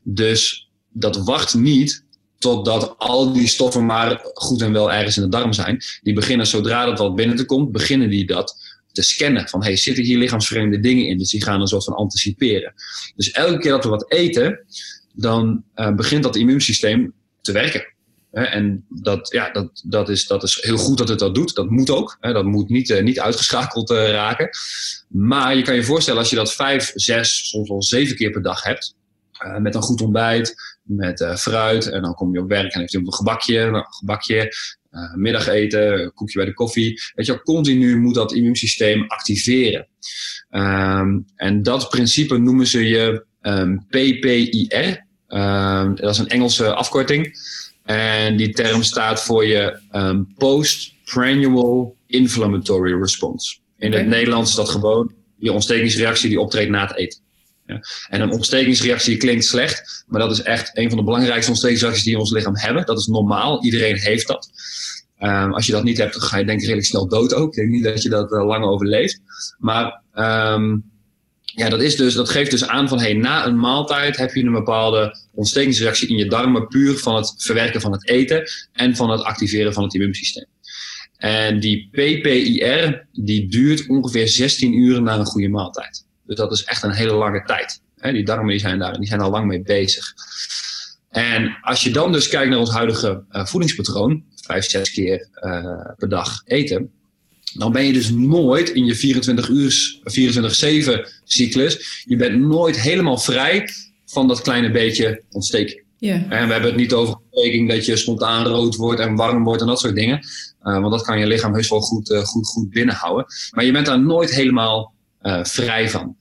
Dus dat wacht niet totdat al die stoffen maar goed en wel ergens in de darm zijn. Die beginnen zodra dat wat binnen te komt, beginnen die dat te scannen. Van hey, zitten hier lichaamsvreemde dingen in? Dus die gaan een soort van anticiperen. Dus elke keer dat we wat eten, dan uh, begint dat immuunsysteem te werken. En dat, ja, dat, dat, is, dat is heel goed dat het dat doet. Dat moet ook. Dat moet niet, uh, niet uitgeschakeld uh, raken. Maar je kan je voorstellen als je dat vijf, zes, soms wel zeven keer per dag hebt. Met een goed ontbijt, met fruit. En dan kom je op werk en heeft je een gebakje. Gebakje uh, middageten, koekje bij de koffie. Weet je, continu moet dat immuunsysteem activeren. Um, en dat principe noemen ze je um, PPIR. Um, dat is een Engelse afkorting. En die term staat voor je post-prandial inflammatory response. In het Nederlands is dat gewoon je ontstekingsreactie die optreedt na het eten. En een ontstekingsreactie klinkt slecht, maar dat is echt een van de belangrijkste ontstekingsreacties die we in ons lichaam hebben. Dat is normaal, iedereen heeft dat. Um, als je dat niet hebt, dan ga je denk ik redelijk snel dood ook. Ik denk niet dat je dat uh, lang overleeft. Maar um, ja, dat, is dus, dat geeft dus aan van hey, na een maaltijd heb je een bepaalde ontstekingsreactie in je darmen, puur van het verwerken van het eten en van het activeren van het immuunsysteem. En die PPIR, die duurt ongeveer 16 uur na een goede maaltijd. Dus dat is echt een hele lange tijd. die darmen die zijn daar die zijn al lang mee bezig. En als je dan dus kijkt naar ons huidige uh, voedingspatroon, vijf, zes keer uh, per dag eten, dan ben je dus nooit in je 24 uur, 24-7 cyclus, je bent nooit helemaal vrij van dat kleine beetje ontsteking. Yeah. En we hebben het niet over ontsteking dat je spontaan rood wordt en warm wordt en dat soort dingen. Uh, want dat kan je lichaam heus wel goed, goed, goed binnenhouden. Maar je bent daar nooit helemaal uh, vrij van.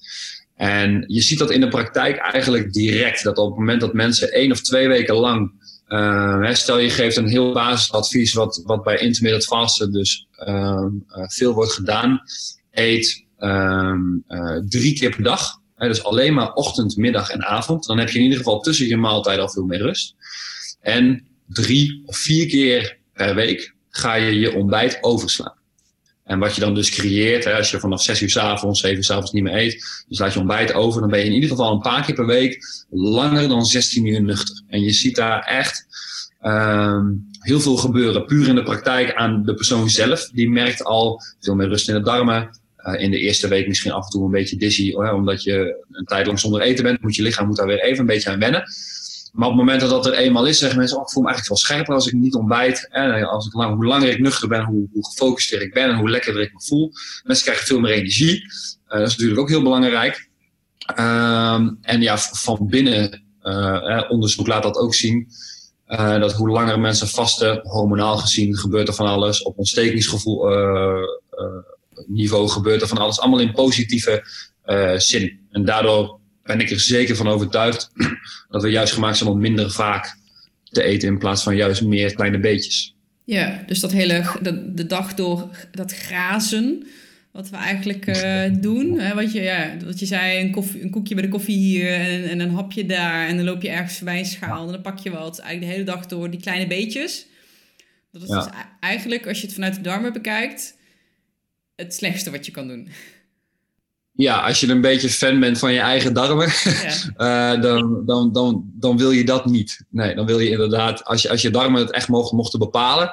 En je ziet dat in de praktijk eigenlijk direct. Dat op het moment dat mensen één of twee weken lang. Uh, stel je geeft een heel basisadvies, wat, wat bij intermittent fasten dus uh, veel wordt gedaan. Eet ehm, drie keer per dag. dus alleen maar ochtend, middag en avond. Dan heb je in ieder geval tussen je maaltijd al veel meer rust. En drie of vier keer per week ga je je ontbijt overslaan. En wat je dan dus creëert, hè, als je vanaf 6 uur s avonds, 7 uur s avonds niet meer eet, dus laat je ontbijt over, dan ben je in ieder geval een paar keer per week langer dan 16 uur nuchter. En je ziet daar echt um, heel veel gebeuren, puur in de praktijk aan de persoon zelf. Die merkt al veel meer rust in de darmen. Uh, in de eerste week misschien af en toe een beetje dizzy, omdat je een tijd lang zonder eten bent, moet je lichaam moet daar weer even een beetje aan wennen. Maar op het moment dat dat er eenmaal is, zeggen mensen, oh, ik voel me eigenlijk wel scherper als ik niet ontbijt. En als ik hoe langer ik nuchter ben, hoe, hoe gefocuster ik ben en hoe lekkerder ik me voel. Mensen krijgen veel meer energie. Uh, dat is natuurlijk ook heel belangrijk. Uh, en ja, van binnen, uh, onderzoek laat dat ook zien. Uh, dat hoe langer mensen vasten, hormonaal gezien, gebeurt er van alles. Op ontstekingsgevoel niveau gebeurt er van alles. Allemaal in positieve zin. En daardoor ben ik er zeker van overtuigd *clears throat* dat we juist gemaakt zijn om minder vaak te eten in plaats van juist meer kleine beetjes. Ja, dus dat hele de, de dag door dat grazen, wat we eigenlijk uh, doen. Hè, wat, je, ja, wat je zei, een, koffie, een koekje bij de koffie hier en, en een hapje daar. En dan loop je ergens voorbij een schaal en dan pak je wat. Eigenlijk de hele dag door die kleine beetjes. Dat is dus eigenlijk, als je het vanuit de darmen bekijkt, het slechtste wat je kan doen. Ja, als je een beetje fan bent van je eigen darmen, ja. uh, *laughs* dan, dan, dan, dan wil je dat niet. Nee, dan wil je inderdaad, als je, als je darmen het echt mogen, mochten bepalen,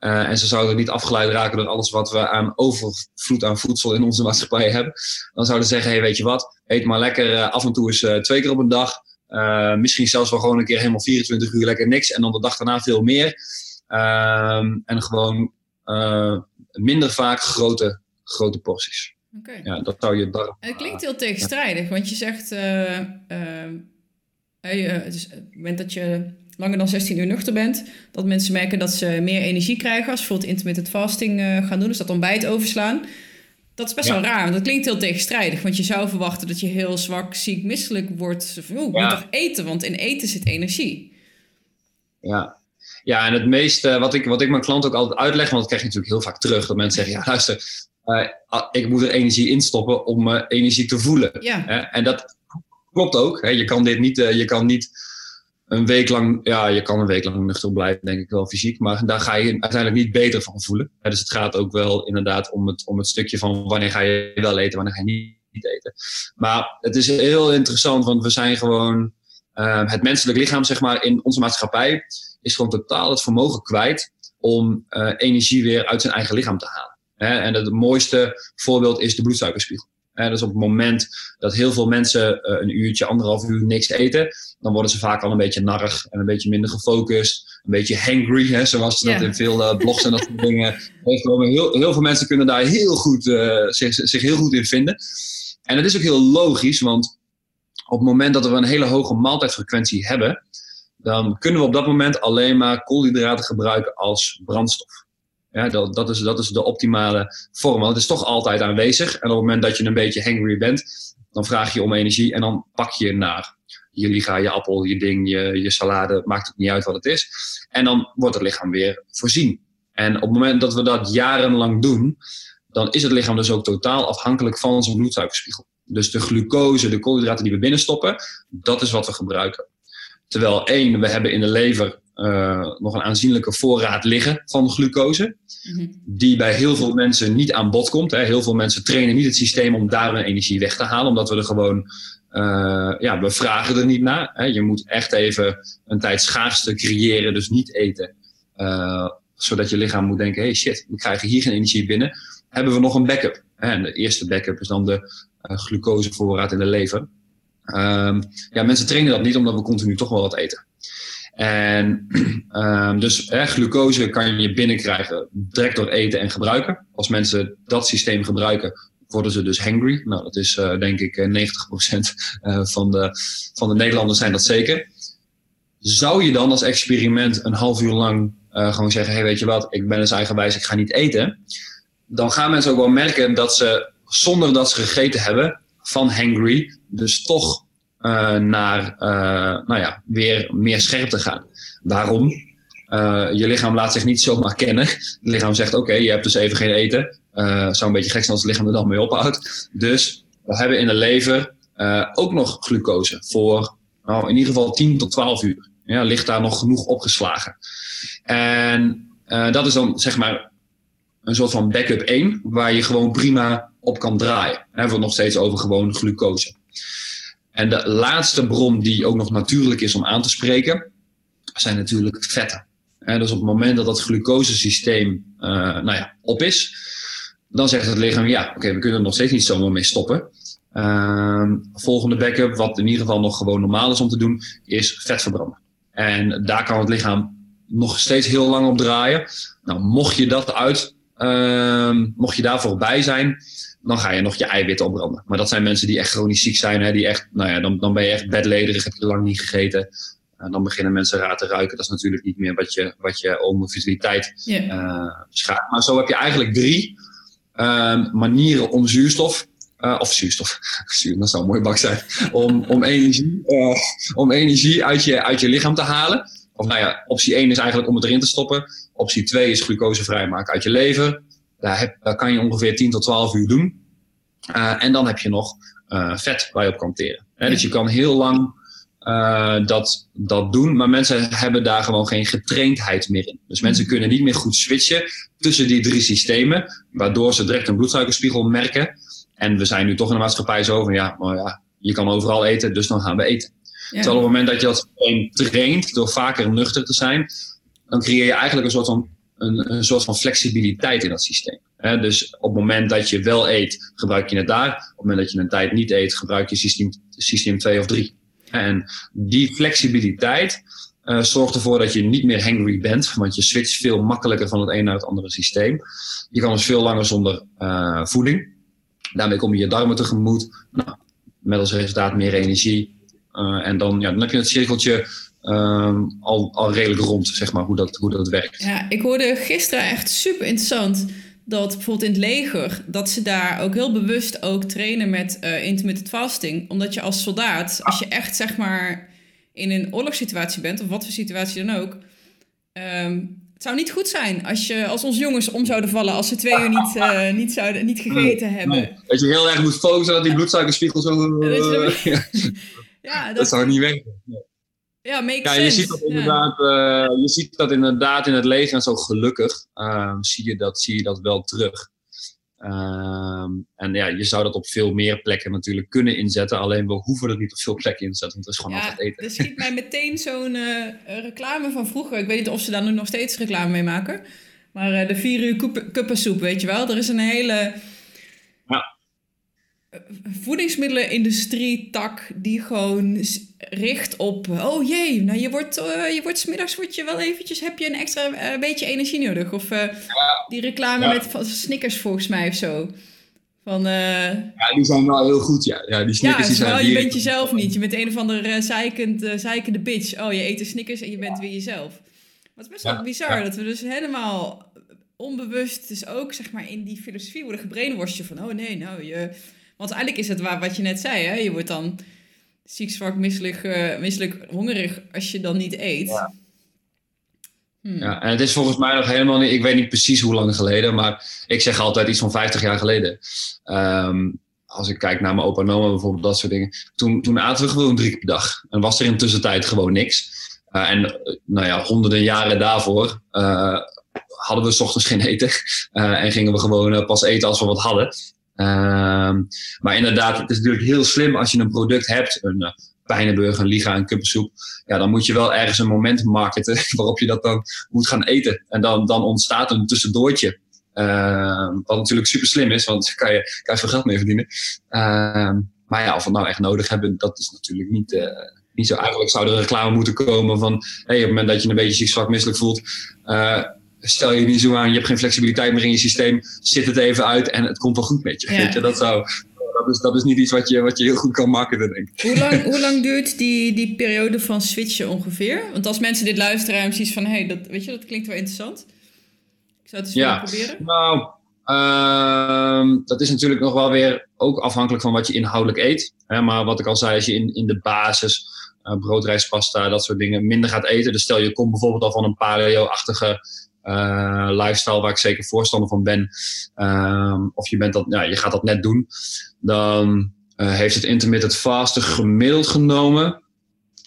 uh, en ze zouden niet afgeleid raken door alles wat we aan overvloed aan voedsel in onze maatschappij hebben, dan zouden ze zeggen, hey, weet je wat, eet maar lekker uh, af en toe eens twee keer op een dag. misschien zelfs wel gewoon een keer helemaal 24 uur lekker niks en dan de dag daarna veel meer. Ehm, en gewoon minder vaak grote, grote porties. Okay. Ja, dat zou je darm. Het klinkt heel tegenstrijdig, want je zegt, uh, uh, dus op het moment dat je langer dan 16 uur nuchter bent, dat mensen merken dat ze meer energie krijgen als ze bijvoorbeeld intermittent fasting gaan doen, dus dat ontbijt overslaan. Dat is best wel raar, want dat klinkt heel tegenstrijdig, want je zou verwachten dat je heel zwak, ziek, misselijk wordt. Van, moet toch eten, want in eten zit energie. Ja, ja, en het meeste wat ik, wat ik mijn klant ook altijd uitleg, want dat krijg je natuurlijk heel vaak terug, dat mensen zeggen, ja luister, ik moet er energie in stoppen om uh, energie te voelen. Ja. en dat klopt ook. Hè? Je kan dit niet, uh, je kan niet een week lang, ja, je kan een week lang nuchter blijven, denk ik wel fysiek, maar daar ga je uiteindelijk niet beter van voelen. dus het gaat ook wel inderdaad om het, om het stukje van wanneer ga je wel eten, wanneer ga je niet, eten. Maar het is heel interessant, want we zijn gewoon, het menselijk lichaam, zeg maar, in onze maatschappij, is gewoon totaal het vermogen kwijt om energie weer uit zijn eigen lichaam te halen. En het mooiste voorbeeld is de bloedsuikerspiegel. Dus op het moment dat heel veel mensen eh, een uurtje, anderhalf uur niks eten, dan worden ze vaak al een beetje narrig en een beetje minder gefocust, een beetje hangry, hè, zoals ze dat in veel uh, blogs en dat soort dingen. Heel, heel veel mensen kunnen daar heel goed, uh, zich, zich heel goed in vinden. En het is ook heel logisch, want op het moment dat we een hele hoge maaltijdfrequentie hebben, dan kunnen we op dat moment alleen maar koolhydraten gebruiken als brandstof. Ja, dat, dat, is, dat is de optimale vorm. Want het is toch altijd aanwezig. En op het moment dat je een beetje hangry bent, dan vraag je om energie en dan pak je naar je liga, je appel, je ding, je, je salade, maakt het niet uit wat het is. En dan wordt het lichaam weer voorzien. En op het moment dat we dat jarenlang doen, dan is het lichaam dus ook totaal afhankelijk van onze bloedsuikerspiegel. Dus de glucose, de koolhydraten die we binnenstoppen, dat is wat we gebruiken. Terwijl één, we hebben in de lever uh, nog een aanzienlijke voorraad liggen van glucose. Mhm. Die bij heel veel mensen niet aan bod komt. Hè. Heel veel mensen trainen niet het systeem om daar hun energie weg te halen. Omdat we er gewoon, uh, ja, we vragen er niet naar. Hè. Je moet echt even een tijd schaarste creëren, dus niet eten. Uh, zodat je lichaam moet denken, hey shit, we krijgen hier geen energie binnen. Hebben we nog een backup? En de eerste backup is dan de glucosevoorraad in de lever. Um, ja, mensen trainen dat niet omdat we continu toch wel wat eten. En um, *clears throat* dus glucose kan je binnenkrijgen direct door eten en gebruiken. Als mensen dat systeem gebruiken, worden ze dus hangry. Nou, dat is uh, denk ik 90% uh, *laughs* eh, van, de, van de Nederlanders zijn dat zeker. Zou je dan als experiment een half uur lang gewoon zeggen: hey, weet je wat, ik ben eens eigenwijs, ik ga niet eten. Dan gaan mensen ook wel merken dat ze, zonder dat ze gegeten hebben, van hangry, dus toch uh, naar uh, nou ja, weer meer scherp te gaan. Waarom? Uh, je lichaam laat zich niet zomaar kennen. Het lichaam zegt: Oké, je hebt dus even geen eten. Zou een beetje gek zijn als het lichaam er dan mee ophoudt. Dus we hebben in de lever ook nog glucose voor nou, in ieder geval 10 tot 12 uur. Ja, ligt daar nog genoeg opgeslagen. En dat is dan zeg maar een soort van backup 1, waar je gewoon prima op kan draaien. We hebben het nog steeds over gewoon glucose. En de laatste bron die ook nog natuurlijk is om aan te spreken, zijn natuurlijk vetten. En dus op het moment dat dat glucosesysteem uh, nou ja, op is, dan zegt het lichaam, ja, oké, we kunnen er nog steeds niet zomaar mee stoppen. Uh, volgende backup, wat in ieder geval nog gewoon normaal is om te doen, is vet verbranden. En daar kan het lichaam nog steeds heel lang op draaien. Nou, mocht je dat uit, uh, mocht je daar voorbij zijn, dan ga je nog je eiwitten opbranden. Maar dat zijn mensen die echt chronisch ziek zijn. Hè, die echt, nou ja, dan, dan ben je echt bedlederig, heb je lang niet gegeten. En dan beginnen mensen raar te ruiken. Dat is natuurlijk niet meer wat je, wat je om vitaliteit yeah. uh, Maar zo heb je eigenlijk drie uh, manieren om zuurstof, uh, of zuurstof, *laughs* zuur, dat zou een mooi bak zijn, om, om, energie, uh, om energie uit je, uit je lichaam te halen. Of nou ja, optie 1 is eigenlijk om het erin te stoppen. Optie 2 is glucose vrijmaken uit je lever. Daar, heb, daar kan je ongeveer 10 tot 12 uur doen. Uh, en dan heb je nog uh, vet waar je op kan teren. Hè? Dus je kan heel lang uh, dat, dat doen, maar mensen hebben daar gewoon geen getraindheid meer in. Dus mensen kunnen niet meer goed switchen tussen die drie systemen, waardoor ze direct een bloedsuikerspiegel merken. En we zijn nu toch in de maatschappij zo van ja, maar ja, je kan overal eten, dus dan gaan we eten. Terwijl op het moment dat je dat systeem traint door vaker nuchter te zijn, dan creëer je eigenlijk een soort van, een, een soort van flexibiliteit in dat systeem. dus op het moment dat je wel eet, gebruik je het daar. Op het moment dat je een tijd niet eet, gebruik je systeem, systeem 2 of 3. En die flexibiliteit uh, zorgt ervoor dat je niet meer hangry bent, want je switcht veel makkelijker van het een naar het andere systeem. Je kan dus veel langer zonder uh, voeding. Daarmee kom je je darmen tegemoet. Nou, met als resultaat meer energie. Uh, en dan, ja, dan heb je het cirkeltje ehm, al, al redelijk rond, zeg maar, hoe dat, hoe dat werkt. Ja, ik hoorde gisteren echt super interessant dat bijvoorbeeld in het leger, dat ze daar ook heel bewust ook trainen met uh, intermittent fasting. Omdat je als soldaat, als je echt zeg maar in een oorlogssituatie bent, of wat voor situatie dan ook, um, het zou niet goed zijn als, je, als onze jongens om zouden vallen als ze twee uur niet, uh, niet, zouden, niet gegeten hebben. Dat je heel erg moet focussen dat die bloedsuikerspiegel zo... Uh, *laughs* ja, dat, dat, zou niet werken. Ja, makes ja, je ziet dat inderdaad, uh, je ziet dat inderdaad in het leger en zo gelukkig ehm, zie, je dat, zie je dat wel terug. Ehm, en ja, je zou dat op veel meer plekken natuurlijk kunnen inzetten. Alleen we hoeven het niet op veel plekken in te zetten, want het is gewoon ja, altijd eten. Er schiet mij *laughs* meteen zo'n uh, reclame van vroeger. Ik weet niet of ze daar nu nog steeds reclame mee maken. Maar uh, de vier uur kuppensoep, weet je wel. Er is een hele voedingsmiddelenindustrie tak die gewoon richt op oh jee, nou je wordt uh, je wordt smiddags word je wel eventjes heb je een extra uh, beetje energie nodig of uh, die reclame met van Snickers volgens mij of zo. Van, ja, die zijn wel heel goed, ja. Ja, die Snickers ja, die zijn... je bent jezelf niet. Je bent een of andere zeikend, zeikende bitch. Oh, je eet de Snickers en je bent weer jezelf. Wat is best wel bizar, dat we dus helemaal onbewust dus ook, zeg maar, in die filosofie worden gebrainwashed van, oh nee, nou, je want eigenlijk is het waar, wat je net zei, hè? je wordt dan ziek, zwak, misselijk, uh, misselijk, hongerig als je dan niet eet. Ja. Hmm. ja, en het is volgens mij nog helemaal niet, ik weet niet precies hoe lang geleden, maar ik zeg altijd iets van 50 jaar geleden. Um, als ik kijk naar mijn opa en oma bijvoorbeeld, dat soort dingen. Toen, toen aten we gewoon drie keer per dag. En was er in tussentijd gewoon niks. Uh, en nou ja, honderden jaren daarvoor uh, hadden we s ochtends geen eten. Uh, *laughs* en gingen we gewoon pas eten als we wat hadden. Ehm, maar inderdaad, het is natuurlijk heel slim als je een product hebt, een uh, pijnenburger, een liga, een kuppensoep. Ja, dan moet je wel ergens een moment marketen *laughs* waarop je dat dan moet gaan eten. En dan, dan ontstaat een tussendoortje. Uh, wat natuurlijk super slim is, want daar *laughs* kan je, kan veel geld mee verdienen. Uh, maar ja, of we nou echt nodig hebben, dat is natuurlijk niet, uh, niet zo. Eigenlijk zou er reclame moeten komen van... Hey, op het moment dat je een beetje ziek, zwak, misselijk voelt... Stel je niet zo aan, je hebt geen flexibiliteit meer in je systeem, zit het even uit en het komt wel goed met je. Weet je? Dat, zou, dat, is, dat is niet iets wat je, wat je heel goed kan marketen, denk ik. Hoe lang, *laughs* hoe lang duurt die, die periode van switchen ongeveer? Want als mensen dit luisteren en precies van, hé, hey, dat, weet je, dat klinkt wel interessant. Ik zou het eens ja. proberen. Nou, uh, dat is natuurlijk nog wel weer ook afhankelijk van wat je inhoudelijk eet. Hè, maar wat ik al zei, als je in, in de basis uh, brood, rijst, pasta, dat soort dingen minder gaat eten. Dus stel je komt bijvoorbeeld al van een paleo-achtige uh, lifestyle waar ik zeker voorstander van ben, um, of je, bent dat, ja, je gaat dat net doen, dan uh, heeft het intermittent fasten gemiddeld genomen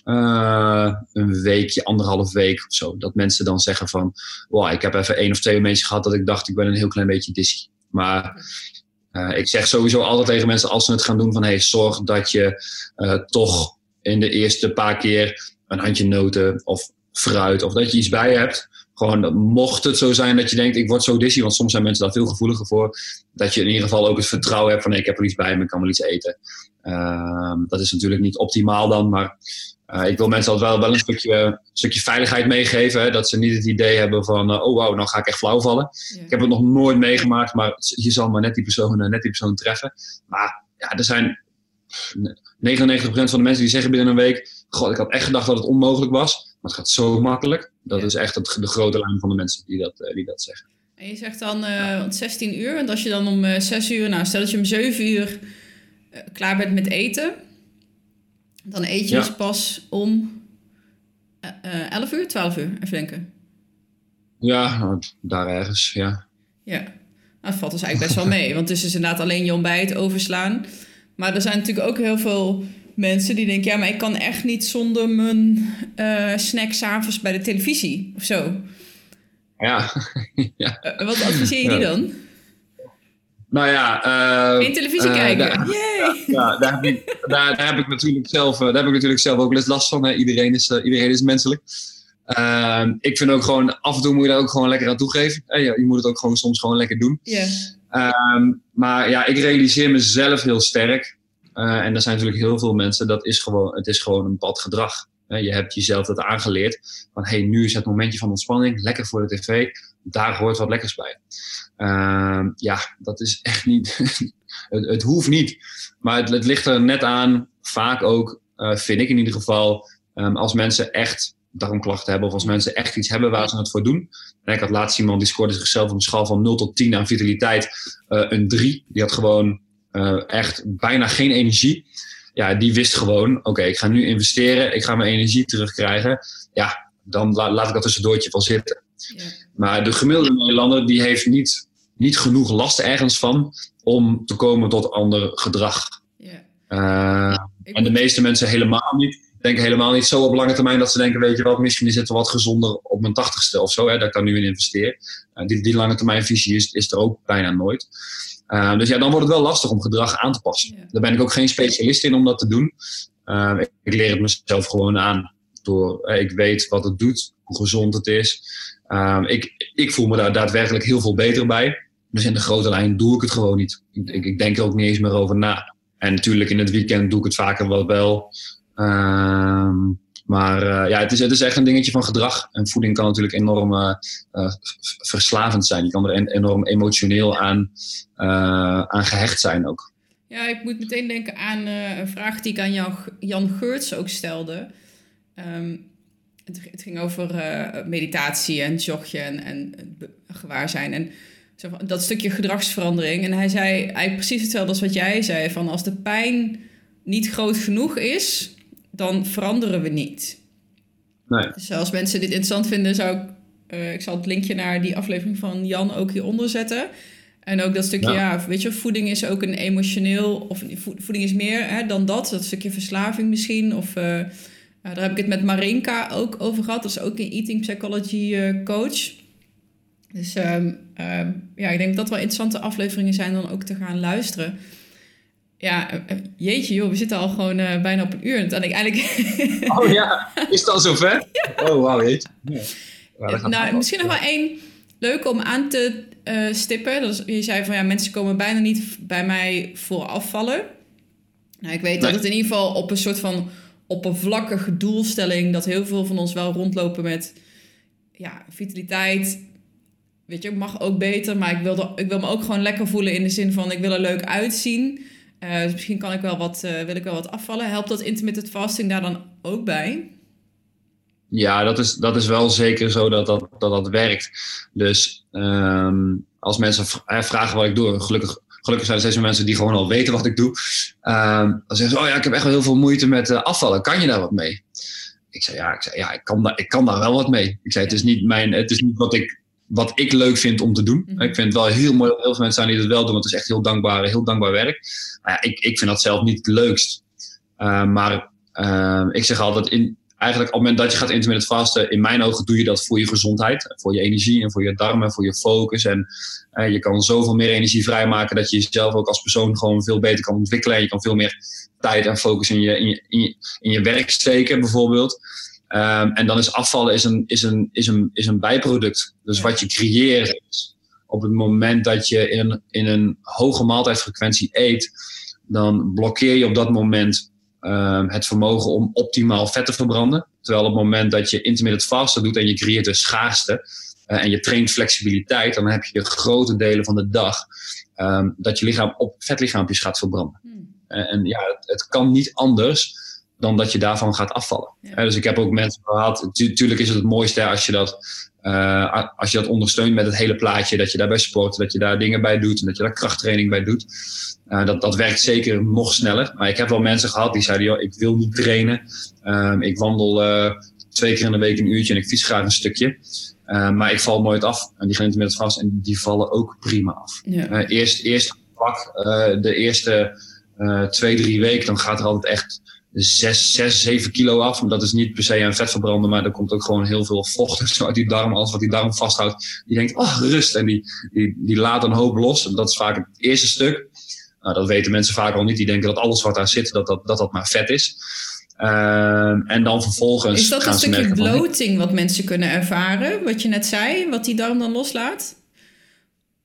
uh, een weekje, anderhalf week of zo. Dat mensen dan zeggen van, wow, ik heb even één of twee mensen gehad dat ik dacht, ik ben een heel klein beetje dizzy. Maar ik zeg sowieso altijd tegen mensen als ze het gaan doen van, hey, zorg dat je toch in de eerste paar keer een handje noten of fruit of dat je iets bij hebt gewoon, mocht het zo zijn dat je denkt, ik word zo dizzy, want soms zijn mensen daar veel gevoeliger voor, dat je in ieder geval ook het vertrouwen hebt van, nee, ik heb er iets bij me, ik kan wel iets eten. Uh, dat is natuurlijk niet optimaal dan, maar uh, ik wil mensen altijd wel, wel een stukje, stukje veiligheid meegeven, hè, dat ze niet het idee hebben van, uh, oh wauw, nou ga ik echt flauw vallen. Ja. Ik heb het nog nooit meegemaakt, maar je zal maar net die persoon, net die persoon treffen. Maar ja, er zijn 99% van de mensen die zeggen binnen een week, god, ik had echt gedacht dat het onmogelijk was. Maar het gaat zo makkelijk. Dat is echt het, de grote lijn van de mensen die dat, uh, die dat zeggen. En je zegt dan uh, 16 uur. En als je dan om uh, eh, 6 uur, nou stel dat je om 7 uur uh, klaar bent met eten. Dan eet je ja. dus pas om 11 uur, 12 uur, even denken. Ja, nou, daar ergens, ja. Ja, nou, dat valt dus eigenlijk best wel *laughs* mee. Want het is dus inderdaad alleen je ontbijt overslaan. Maar er zijn natuurlijk ook heel veel mensen die denken, ja, maar ik kan echt niet zonder mijn uh, snack s'avonds bij de televisie of zo. Ja. ja. *laughs* Uh, wat adviseer je die dan? Nou ja... Uh, televisie kijken. Daar, ja, daar, heb ik, daar, heb ik natuurlijk zelf, daar heb ik natuurlijk zelf ook les last van. Hè. Iedereen, is, iedereen is menselijk. Ehm, ik vind ook gewoon, af en toe moet je daar ook gewoon lekker aan toegeven. je, je moet het ook gewoon soms gewoon lekker doen. Ehm, maar ja, ik realiseer mezelf heel sterk. Uh, en er zijn natuurlijk heel veel mensen, dat is gewoon, het is gewoon een pad gedrag. je hebt jezelf dat aangeleerd. Van hey, nu is het momentje van ontspanning, lekker voor de tv. Daar hoort wat lekkers bij. Ehm, ja, dat is echt niet. *laughs* het, het, hoeft niet. Maar het, het, ligt er net aan, vaak ook, uh, vind ik in ieder geval, als mensen echt darmklachten hebben of als mensen echt iets hebben waar ze het voor doen. En ik had laatst iemand die scoorde zichzelf op een schaal van 0 tot 10 aan vitaliteit uh, een 3. Die had gewoon uh, echt bijna geen energie. Ja, die wist gewoon, oké, ik ga nu investeren, ik ga mijn energie terugkrijgen. Ja, dan la laat ik dat tussendoortje wel zitten. Ja. Maar de gemiddelde Nederlander die heeft niet, niet genoeg last ergens van om te komen tot ander gedrag. Ja. Uh, en de meeste mensen helemaal niet denk helemaal niet zo op lange termijn dat ze denken, weet je wat, misschien is het wat gezonder op mijn tachtigste of zo, hè, dat ik daar nu in investeer. Uh, die, die lange termijn visie is, is er ook bijna nooit. Uh, dus ja, dan wordt het wel lastig om gedrag aan te passen. Daar ben ik ook geen specialist in om dat te doen. Uh, ik, ik, leer het mezelf gewoon aan. Door, ik weet wat het doet, hoe gezond het is. ik, ik voel me daar daadwerkelijk heel veel beter bij. Dus in de grote lijn doe ik het gewoon niet. Ik, ik, ik denk er ook niet eens meer over na. En natuurlijk in het weekend doe ik het vaker wel wel. Ehm, maar uh, ja, het is, het is echt een dingetje van gedrag. En voeding kan natuurlijk enorm uh, verslavend zijn. Je kan er enorm emotioneel aan, aan gehecht zijn ook. Ja, ik moet meteen denken aan een vraag die ik aan Jan, Jan Geurts ook stelde. Um, het, ging over meditatie en joggen en, en gewaar zijn. En dat stukje gedragsverandering. En hij zei eigenlijk precies hetzelfde als wat jij zei. Van als de pijn niet groot genoeg is, dan veranderen we niet. Nee. Dus als mensen dit interessant vinden, zou ik, uh, ik zal het linkje naar die aflevering van Jan ook hieronder zetten. En ook dat stukje, ja. weet je, voeding is ook een emotioneel, of voeding is meer hè, dan dat. Dat stukje verslaving misschien. Of uh, daar heb ik het met Marinka ook over gehad. Dat is ook een eating psychology uh, coach. Dus um, um, ja, ik denk dat dat wel interessante afleveringen zijn dan ook te gaan luisteren. Ja, eh, eh, jeetje joh, we zitten al gewoon uh, bijna op een uur. Dan ik eigenlijk... *laughs* oh ja, is het al zover? *laughs* ja. Oh wauw, jeetje. Ja. nou, misschien nog wel één leuke om aan te uh, stippen. Dat is, je zei van ja, mensen komen bijna niet bij mij voor afvallen. Nou, ik weet dat het in ieder geval op een soort van oppervlakkige doelstelling... dat heel veel van ons wel rondlopen met ja, vitaliteit... Weet je, mag ook beter, maar ik wil, ik wil me ook gewoon lekker voelen in de zin van ik wil er leuk uitzien. Uh, dus misschien kan ik wel wat, uh, wil ik wel wat afvallen. Helpt dat intermittent fasting daar dan ook bij? Ja, dat is, dat is wel zeker zo dat dat, dat, dat werkt. Dus um, als mensen vragen wat ik doe, gelukkig, gelukkig zijn er steeds meer mensen die gewoon al weten wat ik doe. Um, dan zeggen ze, oh ja, ik heb echt wel heel veel moeite met afvallen. Kan je daar wat mee? Ik zei, ja, ik, zei, ja ik, kan daar, ik kan daar wel wat mee. Ik zei, het is niet, mijn, het is niet wat ik wat ik leuk vind om te doen. Mhm. Ik vind het wel heel mooi dat heel veel mensen zijn die het wel doen, want het is echt heel dankbaar, heel dankbaar werk. Maar ja, ik, ik vind dat zelf niet het leukst. Uh, maar uh, ik zeg altijd, in, eigenlijk op het moment dat je gaat intermittent vasten, in mijn ogen doe je dat voor je gezondheid, voor je energie en voor je darmen, voor je focus. En uh, je kan zoveel meer energie vrijmaken dat je jezelf ook als persoon gewoon veel beter kan ontwikkelen. En je kan veel meer tijd en focus in je, in je, in je, in je werk steken, bijvoorbeeld. Um, en dan is afvallen is een, is een, is een, is een bijproduct. Dus wat je creëert op het moment dat je in een, in een hoge maaltijdfrequentie eet, dan blokkeer je op dat moment um, het vermogen om optimaal vet te verbranden. Terwijl op het moment dat je intermittent fasten doet en je creëert dus schaarste uh, en je traint flexibiliteit, dan heb je grote delen van de dag um, dat je lichaam op vetlichaampjes gaat verbranden. Hmm. En ja, het, het kan niet anders dan dat je daarvan gaat afvallen. dus ik heb ook mensen gehad. Tuurlijk is het het mooiste als je dat, uh, als je dat ondersteunt met het hele plaatje. Dat je daarbij sport, dat je daar dingen bij doet en dat je daar krachttraining bij doet. Uh, dat, dat werkt zeker nog sneller. Maar ik heb wel mensen gehad die zeiden: joh, ik wil niet trainen. Uh, ik wandel uh, twee keer in de week een uurtje en ik fiets graag een stukje. maar ik val nooit af. En die gaan met het vast en die vallen ook prima af. Ja. eerst, eerst pak de eerste twee, drie weken, dan gaat er altijd echt zes, zes, zeven kilo af. Dat is niet per se aan vet verbranden, maar er komt ook gewoon heel veel vocht en zo *laughs* uit die darm. Alles wat die darm vasthoudt. Die denkt, oh, rust. En die, die, die laat een hoop los. En dat is vaak het eerste stuk. Nou, dat weten mensen vaak al niet. Die denken dat alles wat daar zit, dat dat, dat, dat maar vet is. Ehm, en dan vervolgens. Is dat een stukje bloating wat mensen kunnen ervaren? Wat je net zei, wat die darm dan loslaat?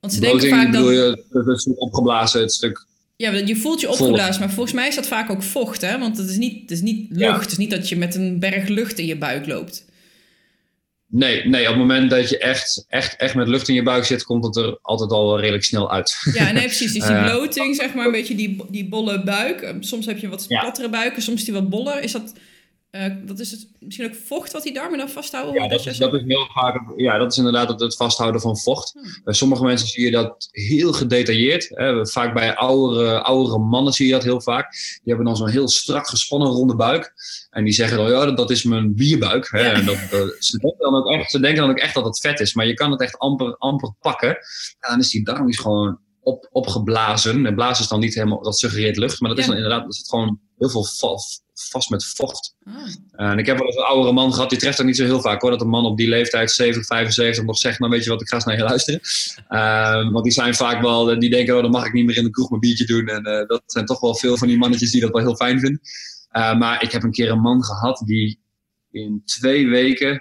Want ze denken vaak dat. Je, het stuk opgeblazen, het stuk. Ja, je voelt je opgeblazen, maar volgens mij is dat vaak ook vocht, hè? Want het is niet, het is niet lucht. Het is niet dat je met een berg lucht in je buik loopt. Nee, nee, op het moment dat je echt, echt, echt met lucht in je buik zit, komt het er altijd al redelijk snel uit. Ja, nee, precies. Dus die *laughs* uh, bloating, zeg maar, een beetje die, die bolle buik. Soms heb je wat plattere buiken, soms die wat boller. Is dat uh, dat is het, misschien ook vocht wat die darmen dan vasthouden? Ja, dat, is, dat is heel vaak. Ja, dat is inderdaad het, het vasthouden van vocht. Hmm. Bij sommige mensen zie je dat heel gedetailleerd. Hè. Vaak bij oudere, oudere mannen zie je dat heel vaak. Die hebben dan zo'n heel strak gespannen ronde buik. En die zeggen dan, ja, dat is mijn bierbuik. Hè. En dat, ze, denken dan ook echt, ze denken dan ook echt dat het vet is. Maar je kan het echt amper, amper pakken. En dan is die darm is gewoon op, opgeblazen. En blazen is dan niet helemaal, dat suggereert lucht. Maar dat is dan inderdaad, dat zit gewoon heel veel vast met vocht. Ah. En ik heb wel eens een oudere man gehad, die treft dat niet zo heel vaak hoor. Dat een man op die leeftijd, 70, 75, nog zegt, nou weet je wat, ik ga eens naar je luisteren. Uh, *laughs* want die zijn vaak wel, die denken, oh, dan mag ik niet meer in de kroeg mijn biertje doen. En uh, dat zijn toch wel veel van die mannetjes die dat wel heel fijn vinden. Uh, maar ik heb een keer een man gehad die in twee weken,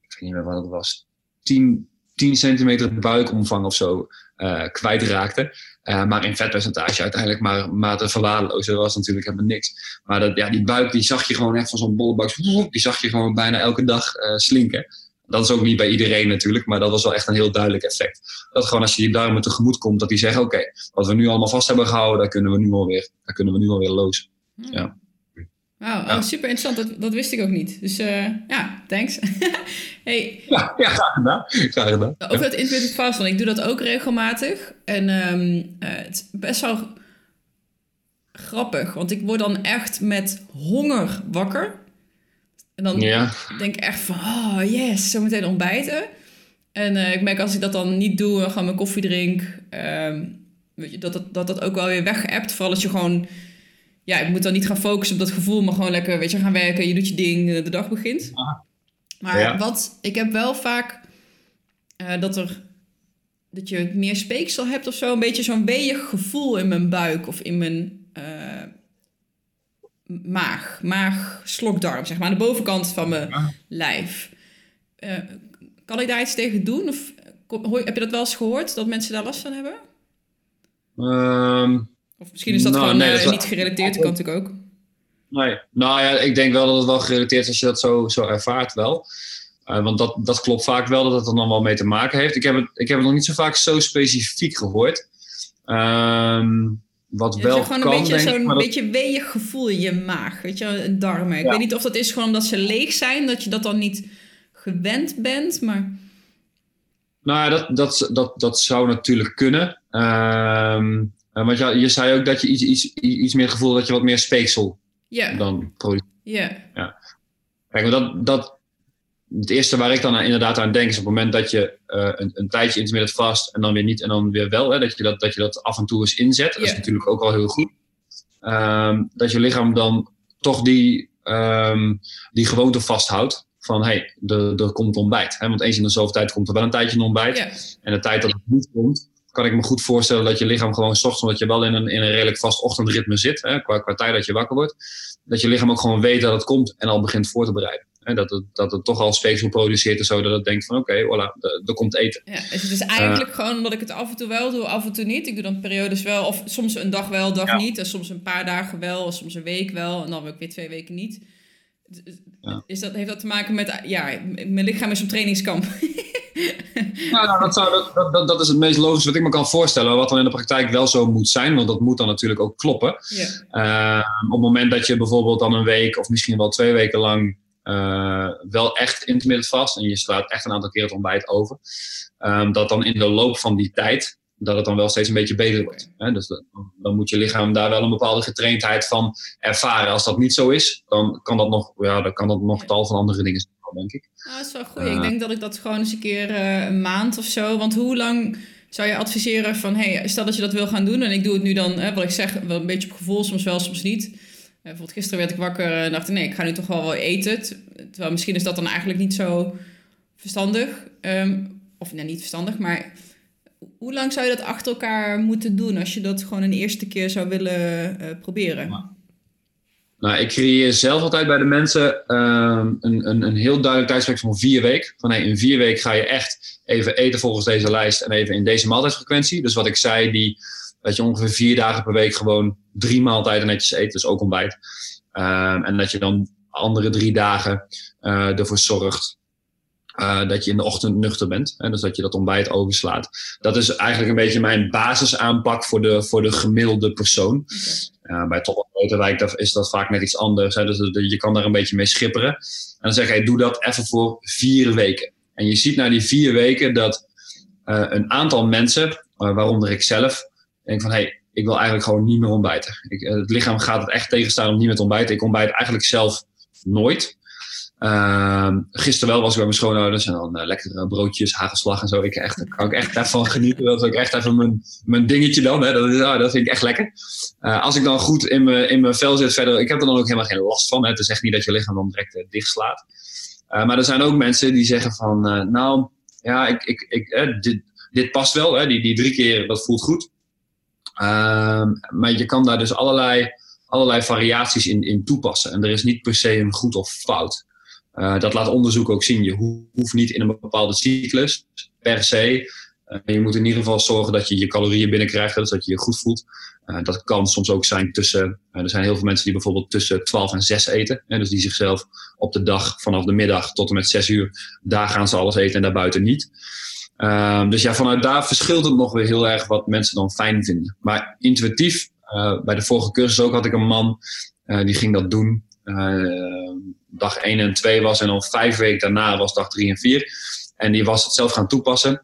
ik weet niet meer wat het was, 10, 10 centimeter buikomvang of zo kwijtraakte. Uh, maar in vetpercentage uiteindelijk maar, maar te verwaarlozen was natuurlijk helemaal niks. Maar dat, ja, die buik die zag je gewoon echt van zo'n bolle buik. Die zag je gewoon bijna elke dag uh, slinken. Dat is ook niet bij iedereen natuurlijk, maar dat was wel echt een heel duidelijk effect. Dat gewoon als je die darmen tegemoet komt, dat die zeggen: Oké, okay, wat we nu allemaal vast hebben gehouden, daar kunnen we nu alweer, daar kunnen we nu alweer lozen. Ja. Wauw, oh, super interessant. Dat, dat wist ik ook niet. Dus uh, ja, thanks. *laughs* hey. ja, ja, graag gedaan. Graag gedaan. Over het intermittent fasten. Ik doe dat ook regelmatig. En um, uh, het is best wel grappig. Want ik word dan echt met honger wakker. En dan ja. denk ik echt van, oh yes, zo meteen ontbijten. En uh, ik merk als ik dat dan niet doe, gewoon mijn koffie drink... Um, weet je, dat, dat, dat dat ook wel weer weggeëpt. Vooral als je gewoon ja, ik moet dan niet gaan focussen op dat gevoel, maar gewoon lekker, weet je, gaan werken, je doet je ding, eh, de dag begint. Maar wat, ik heb wel vaak uh, dat er, dat je meer speeksel hebt of zo, een beetje zo'n weeig gevoel in mijn buik of in mijn uh, maag, maag, slokdarm, zeg maar, aan de bovenkant van mijn lijf. Uh, kan ik daar iets tegen doen? Of heb je dat wel eens gehoord, dat mensen daar last van hebben? Um of misschien is dat nou, gewoon nee, uh, niet gerelateerd, dat kan natuurlijk ook. Nee, nou ja, ik denk wel dat het wel gerelateerd is als je dat zo, zo ervaart wel. Uh, want dat, dat klopt vaak wel dat het er dan wel mee te maken heeft. Ik heb het, ik heb het nog niet zo vaak zo specifiek gehoord. Um, wat ja, wel gewoon kan, een beetje zo'n beetje weeig gevoel in je maag, weet je, een darmen. Ik weet niet of dat is gewoon omdat ze leeg zijn, dat je dat dan niet gewend bent, maar... Nou ja, dat, dat, dat, dat zou natuurlijk kunnen. Um, want ja, je zei ook dat je iets, iets, iets meer gevoel dat je wat meer speeksel yeah. dan produceert. Yeah. Ja. Kijk, dat, dat, het eerste waar ik dan inderdaad aan denk is op het moment dat je uh, een, een tijdje intermittent vast en dan weer niet en dan weer wel, hè, dat, je dat, dat je dat af en toe eens inzet. Dat is natuurlijk ook wel heel goed. Um, dat je lichaam dan toch die, um, die gewoonte vasthoudt van hé, hey, er, er komt ontbijt. Hè? Want eens in de zoveel tijd komt er wel een tijdje een ontbijt. En de tijd dat het niet komt, kan ik me goed voorstellen dat je lichaam gewoon ochtends, omdat je wel in een, in een redelijk vast ochtendritme zit, hè, qua, qua tijd dat je wakker wordt, dat je lichaam ook gewoon weet dat het komt en al begint voor te bereiden. Hè, dat, het, dat het toch al speeksel produceert en zo, dat het denkt van oké, okay, voilà, er komt eten. Ja, dus het is eigenlijk gewoon omdat ik het af en toe wel doe, af en toe niet. Ik doe dan periodes wel, of soms een dag wel, een dag niet. En soms een paar dagen wel, soms een week wel. En dan ook weer twee weken niet. Ja. Is dat, heeft dat te maken met, ja, mijn lichaam is op trainingskamp. *laughs* nou, nou dat, zou, dat, dat, dat, is het meest logisch wat ik me kan voorstellen. Wat dan in de praktijk wel zo moet zijn, want dat moet dan natuurlijk ook kloppen. Uh, op het moment dat je bijvoorbeeld dan een week of misschien wel twee weken lang uh, wel echt intermittent vast en je slaat echt een aantal keer het ontbijt over, um, dat dan in de loop van die tijd dat het dan wel steeds een beetje beter wordt. Hè? Dus dan, moet je lichaam daar wel een bepaalde getraindheid van ervaren. Als dat niet zo is, dan kan dat nog, ja, dan kan dat nog tal van andere dingen zijn, denk ik. Nou, dat is wel goed. ik eh. denk dat ik dat gewoon eens een keer uh, een maand of zo. Want hoe lang zou je adviseren van, hey, stel dat je dat wil gaan doen en ik doe het nu dan, hè, wat ik zeg, wel een beetje op gevoel, soms wel, soms niet. bijvoorbeeld gisteren werd ik wakker en dacht nee, ik ga nu toch wel wel eten. Terwijl misschien is dat dan eigenlijk niet zo verstandig. Ehm, of nee, niet verstandig, maar hoe lang zou je dat achter elkaar moeten doen als je dat gewoon een eerste keer zou willen uh, proberen? Nou, ik creëer zelf altijd bij de mensen ehm, een, een, een heel duidelijk tijdsperk van vier weken. Van hey, in vier weken ga je echt even eten volgens deze lijst en even in deze maaltijdfrequentie. Dus wat ik zei, die, dat je ongeveer vier dagen per week gewoon drie maaltijden netjes eet, dus ook ontbijt. Um, en dat je dan andere drie dagen uh, ervoor zorgt uh, dat je in de ochtend nuchter bent. Hè, dus dat je dat ontbijt overslaat. Dat is eigenlijk een beetje mijn basisaanpak voor de, voor de gemiddelde persoon. Okay. Uh, bij Top Motorwijk is dat vaak net iets anders. Hè, dus je kan daar een beetje mee schipperen. En dan zeg je, doe dat even voor vier weken. En je ziet na die vier weken dat uh, een aantal mensen, waaronder ik zelf, denk van hé, hey, ik wil eigenlijk gewoon niet meer ontbijten. Ik, het lichaam gaat het echt tegenstaan om niet meer te ontbijten. Ik ontbijt eigenlijk zelf nooit. Uh, gisteren wel was ik bij mijn schoonouders en dan uh, lekkere broodjes, hagelslag en zo. Ik echt, kan ik echt even van genieten. Dat is ook echt even mijn, mijn dingetje dan. Hè. Dat, is, oh, dat vind ik echt lekker. Uh, als ik dan goed in mijn, in mijn vel zit verder, ik heb er dan ook helemaal geen last van. Hè. Het is echt niet dat je lichaam dan direct uh, dicht slaat. maar er zijn ook mensen die zeggen van, nou ja, ik, ik, ik, dit, dit past wel. Hè. Die, die drie keer, dat voelt goed. Ehm, maar je kan daar dus allerlei, allerlei variaties in, in toepassen. En er is niet per se een goed of fout. Uh, dat laat onderzoek ook zien. Je hoeft niet in een bepaalde cyclus per se. Uh, je moet in ieder geval zorgen dat je je calorieën binnenkrijgt, dus dat je je goed voelt. Uh, dat kan soms ook zijn tussen. er zijn heel veel mensen die bijvoorbeeld tussen 12 en 6 eten. Hè, dus die zichzelf op de dag vanaf de middag tot en met 6 uur, daar gaan ze alles eten en daarbuiten niet. Ehm, dus ja, vanuit daar verschilt het nog weer heel erg wat mensen dan fijn vinden. Maar intuïtief, bij de vorige cursus ook had ik een man die ging dat doen dag 1 en 2 was. En dan vijf weken daarna was dag 3 en 4. En die was het zelf gaan toepassen.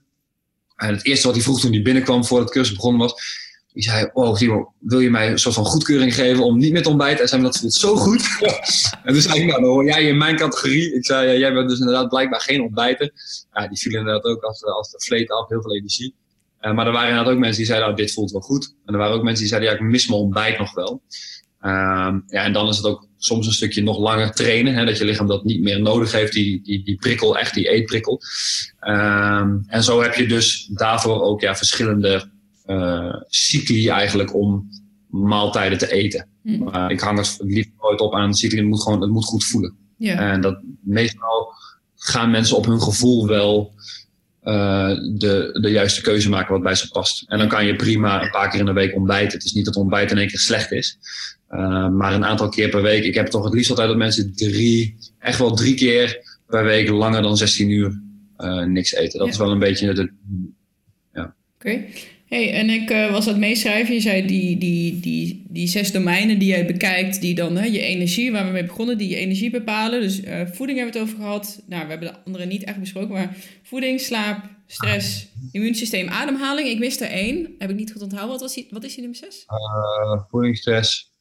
En het eerste wat hij vroeg toen hij binnenkwam voordat het cursus begonnen was. Die zei, oh Timo, wil je mij een soort van goedkeuring geven om niet met ontbijt? En zei, dat voelt zo goed. *laughs* en toen zei ik, nou, dan hoor jij in mijn categorie. Ik zei, jij bent dus inderdaad blijkbaar geen ontbijter. Ja, die vielen inderdaad ook als, als de vleet af, heel veel energie. Uh, maar er waren inderdaad ook mensen die zeiden, nou, dit voelt wel goed. En er waren ook mensen die zeiden, ja, ik mis mijn ontbijt nog wel. Um, ja, en dan is het ook soms een stukje nog langer trainen. Hè, dat je lichaam dat niet meer nodig heeft, die, die, die prikkel, echt die eetprikkel. Um, en zo heb je dus daarvoor ook ja, verschillende uh, cycli eigenlijk om maaltijden te eten. Mm. Maar ik hang het liefst nooit op aan cycli. Het moet, gewoon, het moet goed voelen. Yeah. En dat, meestal gaan mensen op hun gevoel wel uh, de, de juiste keuze maken wat bij ze past. En dan kan je prima een paar keer in de week ontbijten. Het is niet dat ontbijt in één keer slecht is. Uh, maar een aantal keer per week. Ik heb toch het liefst altijd dat mensen drie, echt wel drie keer per week langer dan 16 uur uh, niks eten. Dat ja. is wel een beetje de. Ja. Oké. Okay. Hey, en ik uh, was aan het meeschrijven. Je zei die, die, die, die zes domeinen die jij bekijkt, die dan hè, je energie, waar we mee begonnen, die je energie bepalen. Dus voeding hebben we het over gehad. Nou, we hebben de andere niet echt besproken, maar voeding, slaap, stress, immuunsysteem, ademhaling. Ik wist er één. Heb ik niet goed onthouden. Wat, was die, wat is die nummer zes? voeding, stress,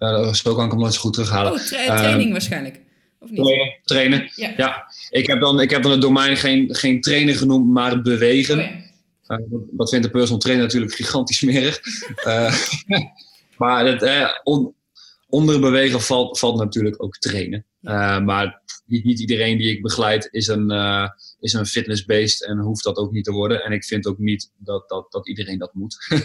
uh, zo kan ik hem nooit zo goed terughalen. Oh, tra training waarschijnlijk. Of niet? Trainen. trainen. Ja. ja. Ik, heb dan, ik heb dan het domein geen, geen trainen genoemd, maar bewegen. Oh, ja. uh, dat vindt de personal trainer natuurlijk gigantisch smerig. uh, *laughs* maar het, on, onder bewegen valt, valt natuurlijk ook trainen. maar niet, niet, iedereen die ik begeleid is een, is een fitnessbeest en hoeft dat ook niet te worden. En ik vind ook niet dat, dat, dat iedereen dat moet. *laughs*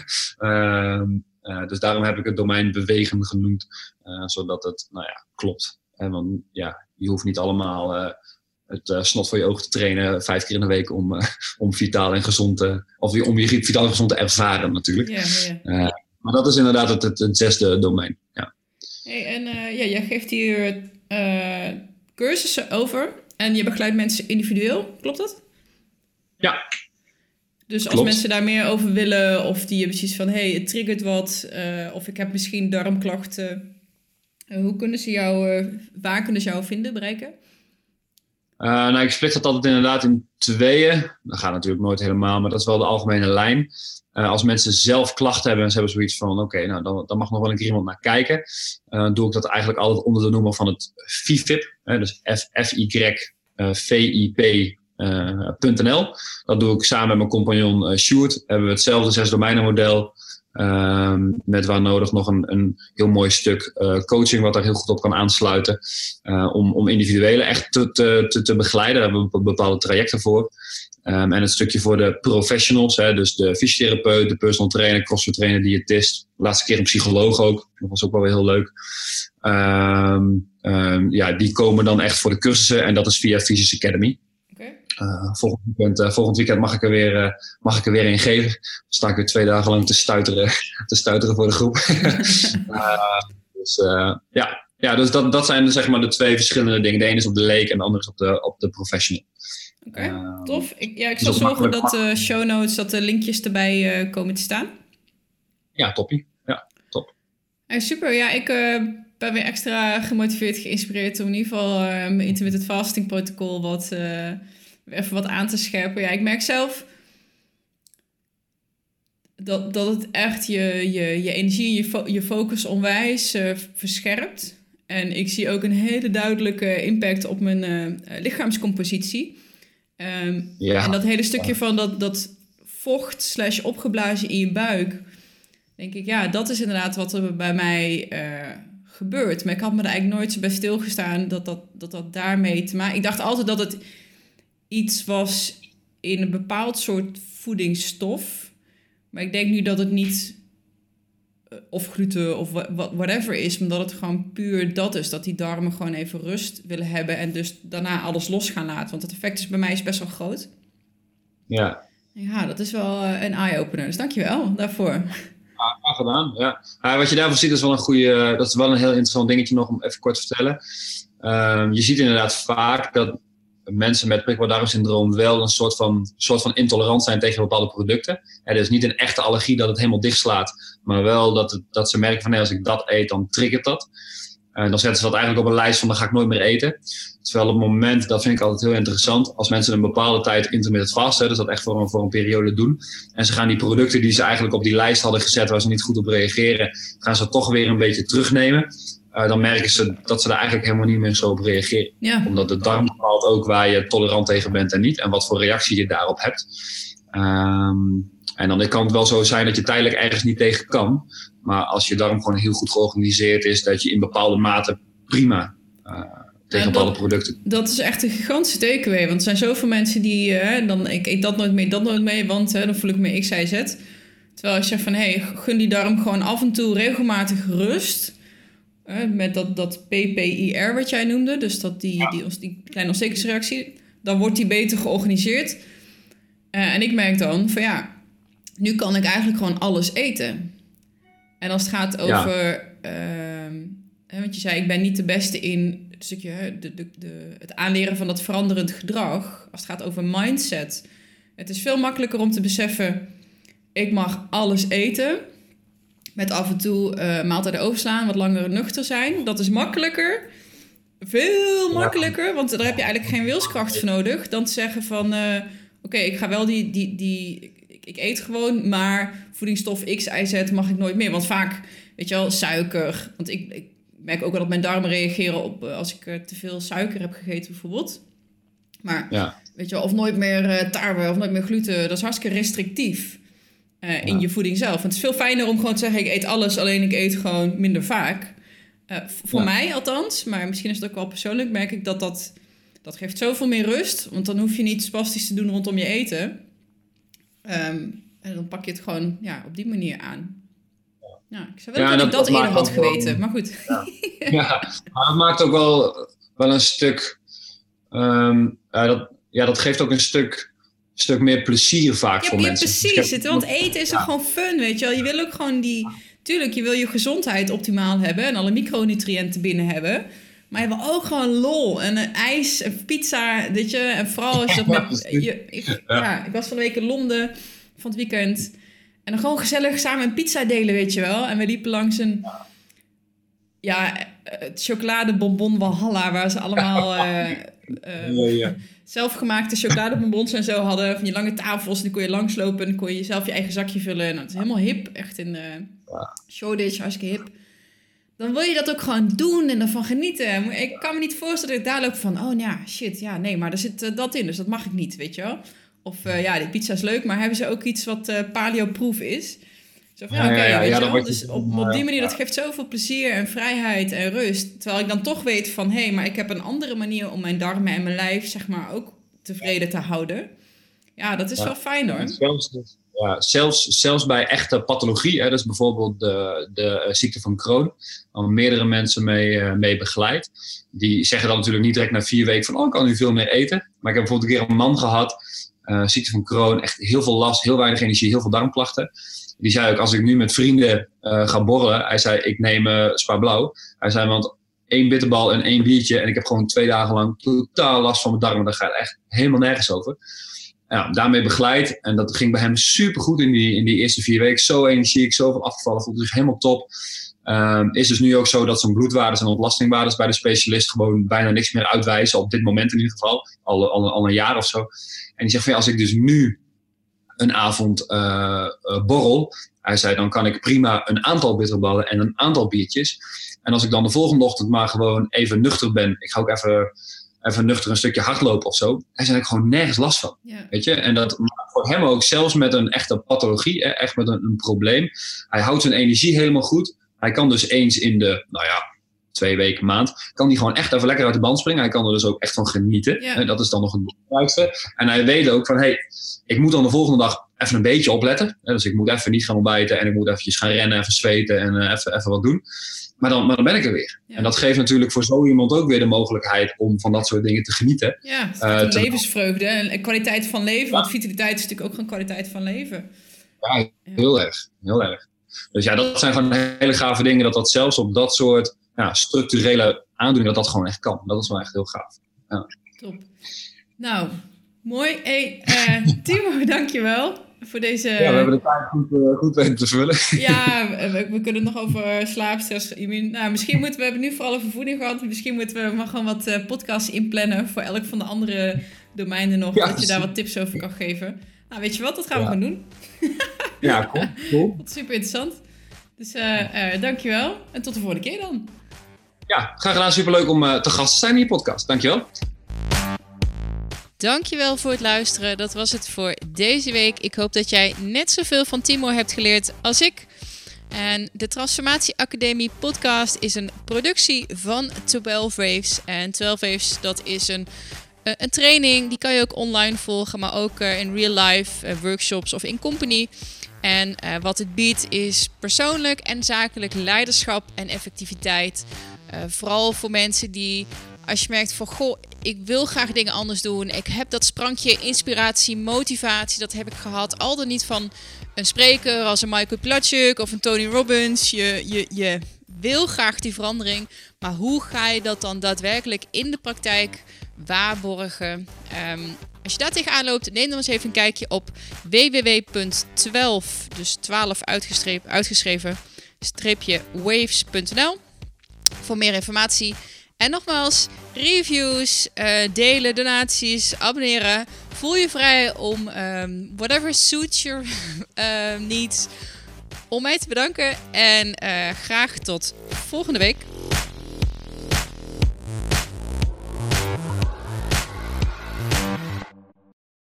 Uh, dus daarom heb ik het domein bewegen genoemd, uh, zodat het nou ja, klopt. En want ja, je hoeft niet allemaal het snot voor je ogen te trainen vijf keer in de week om, om vitaal en gezond te, of om je vitaal en gezond te ervaren natuurlijk. Ja, ja. maar dat is inderdaad het, het, het zesde domein. Ja. Hey, en ja, jij geeft hier cursussen over en je begeleidt mensen individueel, klopt dat? Ja, dus als mensen daar meer over willen, of die hebben precies van hé, hey, het triggert wat, uh, of ik heb misschien darmklachten. Uh, hoe kunnen ze jou, uh, waar kunnen ze jou vinden, bereiken? nou, ik split dat altijd inderdaad in tweeën. Dat gaat natuurlijk nooit helemaal, maar dat is wel de algemene lijn. als mensen zelf klachten hebben en ze hebben zoiets van: oké, nou, dan, dan, mag nog wel een keer iemand naar kijken. Doe ik dat eigenlijk altijd onder de noemer van het FIFIP. dus F-I-Y-V-I-P Uh, .nl. Dat doe ik samen met mijn compagnon uh, Sjoerd. Hebben we hetzelfde zes domeinenmodel Ehm, met waar nodig nog een, een heel mooi stuk coaching, wat daar heel goed op kan aansluiten. om, om individuele echt te, te, te, begeleiden. Daar hebben we bepaalde trajecten voor. Um, en het stukje voor de professionals, hè, dus de fysiotherapeut, de personal trainer, crossfit trainer, diëtist. Laatste keer een psycholoog ook. Dat was ook wel weer heel leuk. Um, um, ja, die komen dan echt voor de cursussen en dat is via Physics Academy. Uh, volgend, weekend, uh, volgend weekend mag ik er weer, uh, mag ik er weer in geven. Dan sta ik weer twee dagen lang te stuiteren, *laughs* te stuiteren voor de groep. *laughs* dus ja, ja dus dat, dat zijn zeg maar de twee verschillende dingen. De ene is op de leek en de andere is op de, op de professional. Oké, okay, tof. Ik, ja, ik zal zorgen dat de show notes, dat de linkjes erbij komen te staan. Ja, toppie. Ja, top. super. Ja, ik ben weer extra gemotiveerd, geïnspireerd om in ieder geval mijn intermittent fasting protocol wat, even wat aan te scherpen. Ja, ik merk zelf dat, dat het echt je, je, je energie en je, fo je focus onwijs uh, verscherpt. En ik zie ook een hele duidelijke impact op mijn lichaamscompositie. Um, ja. En dat hele stukje van dat, dat vocht slash opgeblazen in je buik. Denk ik, ja, dat is inderdaad wat er bij mij gebeurt. Maar ik had me er eigenlijk nooit zo bij stilgestaan dat dat, dat, dat daarmee te maken... Ik dacht altijd dat het iets was in een bepaald soort voedingsstof. Maar ik denk nu dat het niet eh, of gluten of whatever is, omdat het gewoon puur dat is. Dat die darmen gewoon even rust willen hebben en dus daarna alles los gaan laten. Want het effect is bij mij is best wel groot. Ja. Ja, dat is wel eh, een eye-opener. Dus dankjewel daarvoor. Ja, gedaan, ja. wat je daarvan ziet is wel een goede, dat is wel een heel interessant dingetje nog om even kort te vertellen. Um, je ziet inderdaad vaak dat mensen met prikkeldarmsyndroom wel een soort van, soort van intolerant zijn tegen bepaalde producten. Het is niet een echte allergie dat het helemaal dichtslaat, maar wel dat, het, dat ze merken van nee, als ik dat eet, dan triggert dat. En dan zetten ze dat eigenlijk op een lijst van dan ga ik nooit meer eten. Terwijl op het moment, dat vind ik altijd heel interessant, als mensen een bepaalde tijd intermittent vasten, dus dat echt voor een, voor een periode doen. En ze gaan die producten die ze eigenlijk op die lijst hadden gezet waar ze niet goed op reageren, gaan ze toch weer een beetje terugnemen. Uh, dan merken ze dat ze daar eigenlijk helemaal niet meer zo op reageren. Ja. Omdat de darm bepaalt ook waar je tolerant tegen bent en niet. En wat voor reactie je daarop hebt. Um, en dan kan het wel zo zijn dat je tijdelijk ergens niet tegen kan. Maar als je darm gewoon heel goed georganiseerd is, dat je in bepaalde mate prima uh, tegen bepaalde producten. Dat is echt een gigantische takeaway. Want er zijn zoveel mensen die, uh, dan, ik eet dat nooit mee, dat nooit mee, want uh, dan voel ik me X, Y, Z. Terwijl als je van, hey, gun die darm gewoon af en toe regelmatig rust. Met dat, dat PPIR wat jij noemde, dus dat die, die, die kleine ontstekingsreactie, dan wordt die beter georganiseerd. en ik merk dan van ja, nu kan ik eigenlijk gewoon alles eten. En als het gaat over, ja. uh, want je zei, ik ben niet de beste in het stukje, de, de, de, het aanleren van dat veranderend gedrag. Als het gaat over mindset. Het is veel makkelijker om te beseffen, ik mag alles eten. Met af en toe uh, maaltijden overslaan, wat langer nuchter zijn. Dat is makkelijker. Veel makkelijker, want daar heb je eigenlijk geen wilskracht voor nodig. Dan te zeggen van, uh, oké, ik ga wel die, die, die ik eet gewoon, maar voedingsstof X, Y, Z mag ik nooit meer. Want vaak, weet je wel, suiker. Want ik, ik merk ook wel dat mijn darmen reageren op uh, als ik uh, te veel suiker heb gegeten, bijvoorbeeld. Maar ja. weet je wel, of nooit meer uh, tarwe of nooit meer gluten, dat is hartstikke restrictief in je voeding zelf. En het is veel fijner om gewoon te zeggen: ik eet alles, alleen ik eet gewoon minder vaak. voor mij althans, maar misschien is het ook wel persoonlijk, merk ik dat dat. Dat geeft zoveel meer rust, want dan hoef je niet spastisch te doen rondom je eten. Ehm, en dan pak je het gewoon ja, op die manier aan. Ja, ik zou wel ja, dat, ik dat, eerder had geweten, maar goed. Ja. maar het maakt ook wel, wel een stuk... Um, ja, dat, ja, dat geeft ook een stuk, stuk meer plezier vaak voor mensen. Dus precies, het, want eten is ook gewoon fun, weet je wel. Je wil ook gewoon die... Tuurlijk, je wil je gezondheid optimaal hebben en alle micronutriënten binnen hebben. Maar je wil ook gewoon lol en een ijs en pizza, weet je. En vooral als je dat met... Je, ik, ja. ik was van de week in Londen van het weekend. En dan gewoon gezellig samen een pizza delen, weet je wel. En we liepen langs een... Ja, het chocoladebonbon Walhalla, waar ze allemaal... Uh, *laughs* uh, ja, *laughs* zelfgemaakte chocoladebonbons en zo hadden. Van die lange tafels, die kon je langslopen en dan kon je zelf je eigen zakje vullen. En dat is helemaal hip, echt in uh, Shoreditch, hartstikke hip dan wil je dat ook gewoon doen en ervan genieten. Ik kan me niet voorstellen dat ik daar loop van, oh ja, shit, ja, nee, maar er zit uh, dat in, dus dat mag ik niet, weet je wel. Of uh, ja, die pizza is leuk, maar hebben ze ook iets wat uh, paleo-proof is? Zo van, ja, oké, ja, Dus op, op die manier, dat geeft zoveel plezier en vrijheid en rust. Terwijl ik dan toch weet van, hé, hey, maar ik heb een andere manier om mijn darmen en mijn lijf, zeg maar, ook tevreden te houden. Ja, dat is wel fijn hoor. Zelfs, ja, zelfs, zelfs bij echte pathologie, hè, dus bijvoorbeeld de, de uh, ziekte van Crohn, waar meerdere mensen mee, uh, mee begeleid. Die zeggen dan natuurlijk niet direct na vier weken van, oh, ik kan nu veel meer eten. Maar ik heb bijvoorbeeld een keer een man gehad, uh, ziekte van Crohn, echt heel veel last, heel weinig energie, heel veel darmklachten. Die zei ook, als ik nu met vrienden ga borrelen, hij zei, ik neem Spa Blauw. Hij zei, want één bitterbal en één biertje en ik heb gewoon twee dagen lang totaal last van mijn darmen. Daar gaat echt helemaal nergens over ja, daarmee begeleid. En dat ging bij hem super goed in die, in die eerste vier weken. Zo energiek, zoveel afgevallen, voelde zich helemaal top. Um, is dus nu ook zo dat zijn bloedwaardes en ontlastingwaardes bij de specialist gewoon bijna niks meer uitwijzen. Op dit moment in ieder geval. Al, al, al een jaar of zo. En die zegt van als ik dus nu een avond uh, uh, borrel. Hij zei dan kan ik prima een aantal bitterballen en een aantal biertjes. En als ik dan de volgende ochtend maar gewoon even nuchter ben. Ik ga ook even even nuchter een stukje hardlopen of zo. Hij zei ik gewoon nergens last van. Weet je? En dat voor hem ook, zelfs met een echte pathologie, echt met een, een, probleem. Hij houdt zijn energie helemaal goed. Hij kan dus eens in de, nou ja, twee weken, maand, kan hij gewoon echt even lekker uit de band springen. Hij kan er dus ook echt van genieten. En dat is dan nog het belangrijkste. En hij weet ook van, hé, hey, ik moet dan de volgende dag even een beetje opletten. Dus ik moet even niet gaan ontbijten en ik moet eventjes gaan rennen, even zweten en uh, even, even wat doen. Maar dan, maar dan ben ik er weer. En dat geeft natuurlijk voor zo iemand ook weer de mogelijkheid om van dat soort dingen te genieten. Ja, uh, levensvreugde en kwaliteit van leven. Want vitaliteit is natuurlijk ook gewoon kwaliteit van leven. Ja, heel erg. Heel erg. Dus ja, dat zijn gewoon hele gave dingen. Dat dat zelfs op dat soort ja, structurele aandoeningen, dat dat gewoon echt kan. Dat is wel echt heel gaaf. Ja. Top. Nou, mooi. Hey, uh, *laughs* Timo, dankjewel voor deze... Ja, we hebben de tijd goed, uh, goed weten te vullen. Ja, *laughs* we, we kunnen nog over slaapstress... Nou, misschien moeten we... Hebben nu vooral over voeding gehad. Misschien moeten we maar gewoon wat uh, podcasts inplannen... voor elk van de andere domeinen nog. dat je daar wat tips over kan geven. Nou, weet je wat? Dat gaan we gewoon doen. ja, cool. *laughs* cool. super interessant. Dus uh, dankjewel. En tot de volgende keer dan. Ja, graag gedaan. Superleuk om te gast te zijn in je podcast. Dankjewel. Dankjewel voor het luisteren. Dat was het voor deze week. Ik hoop dat jij net zoveel van Timor hebt geleerd als ik. En de Transformatie Academie podcast is een productie van 12 Waves. En 12 Waves, dat is een, eh, een training. Die kan je ook online volgen, maar ook eh, in real life, eh, workshops of in company. En wat het biedt is persoonlijk en zakelijk leiderschap en effectiviteit. Vooral voor mensen die als je merkt van goh, ik wil graag dingen anders doen. Ik heb dat sprankje inspiratie, motivatie, dat heb ik gehad. Al dan niet van een spreker als een Michael Platchuk of een Tony Robbins. Je, je, je wil graag die verandering. Maar hoe ga je dat dan daadwerkelijk in de praktijk waarborgen? Um, als je daar tegenaan loopt, neem dan eens even een kijkje op www.12, dus 12 uitgeschreven, uitgeschreven streepje waves.nl voor meer informatie. En nogmaals, reviews, uh, delen, donaties, abonneren. Voel je vrij om um, whatever suits your uh, *laughs* needs om mij te bedanken. En uh, graag tot volgende week.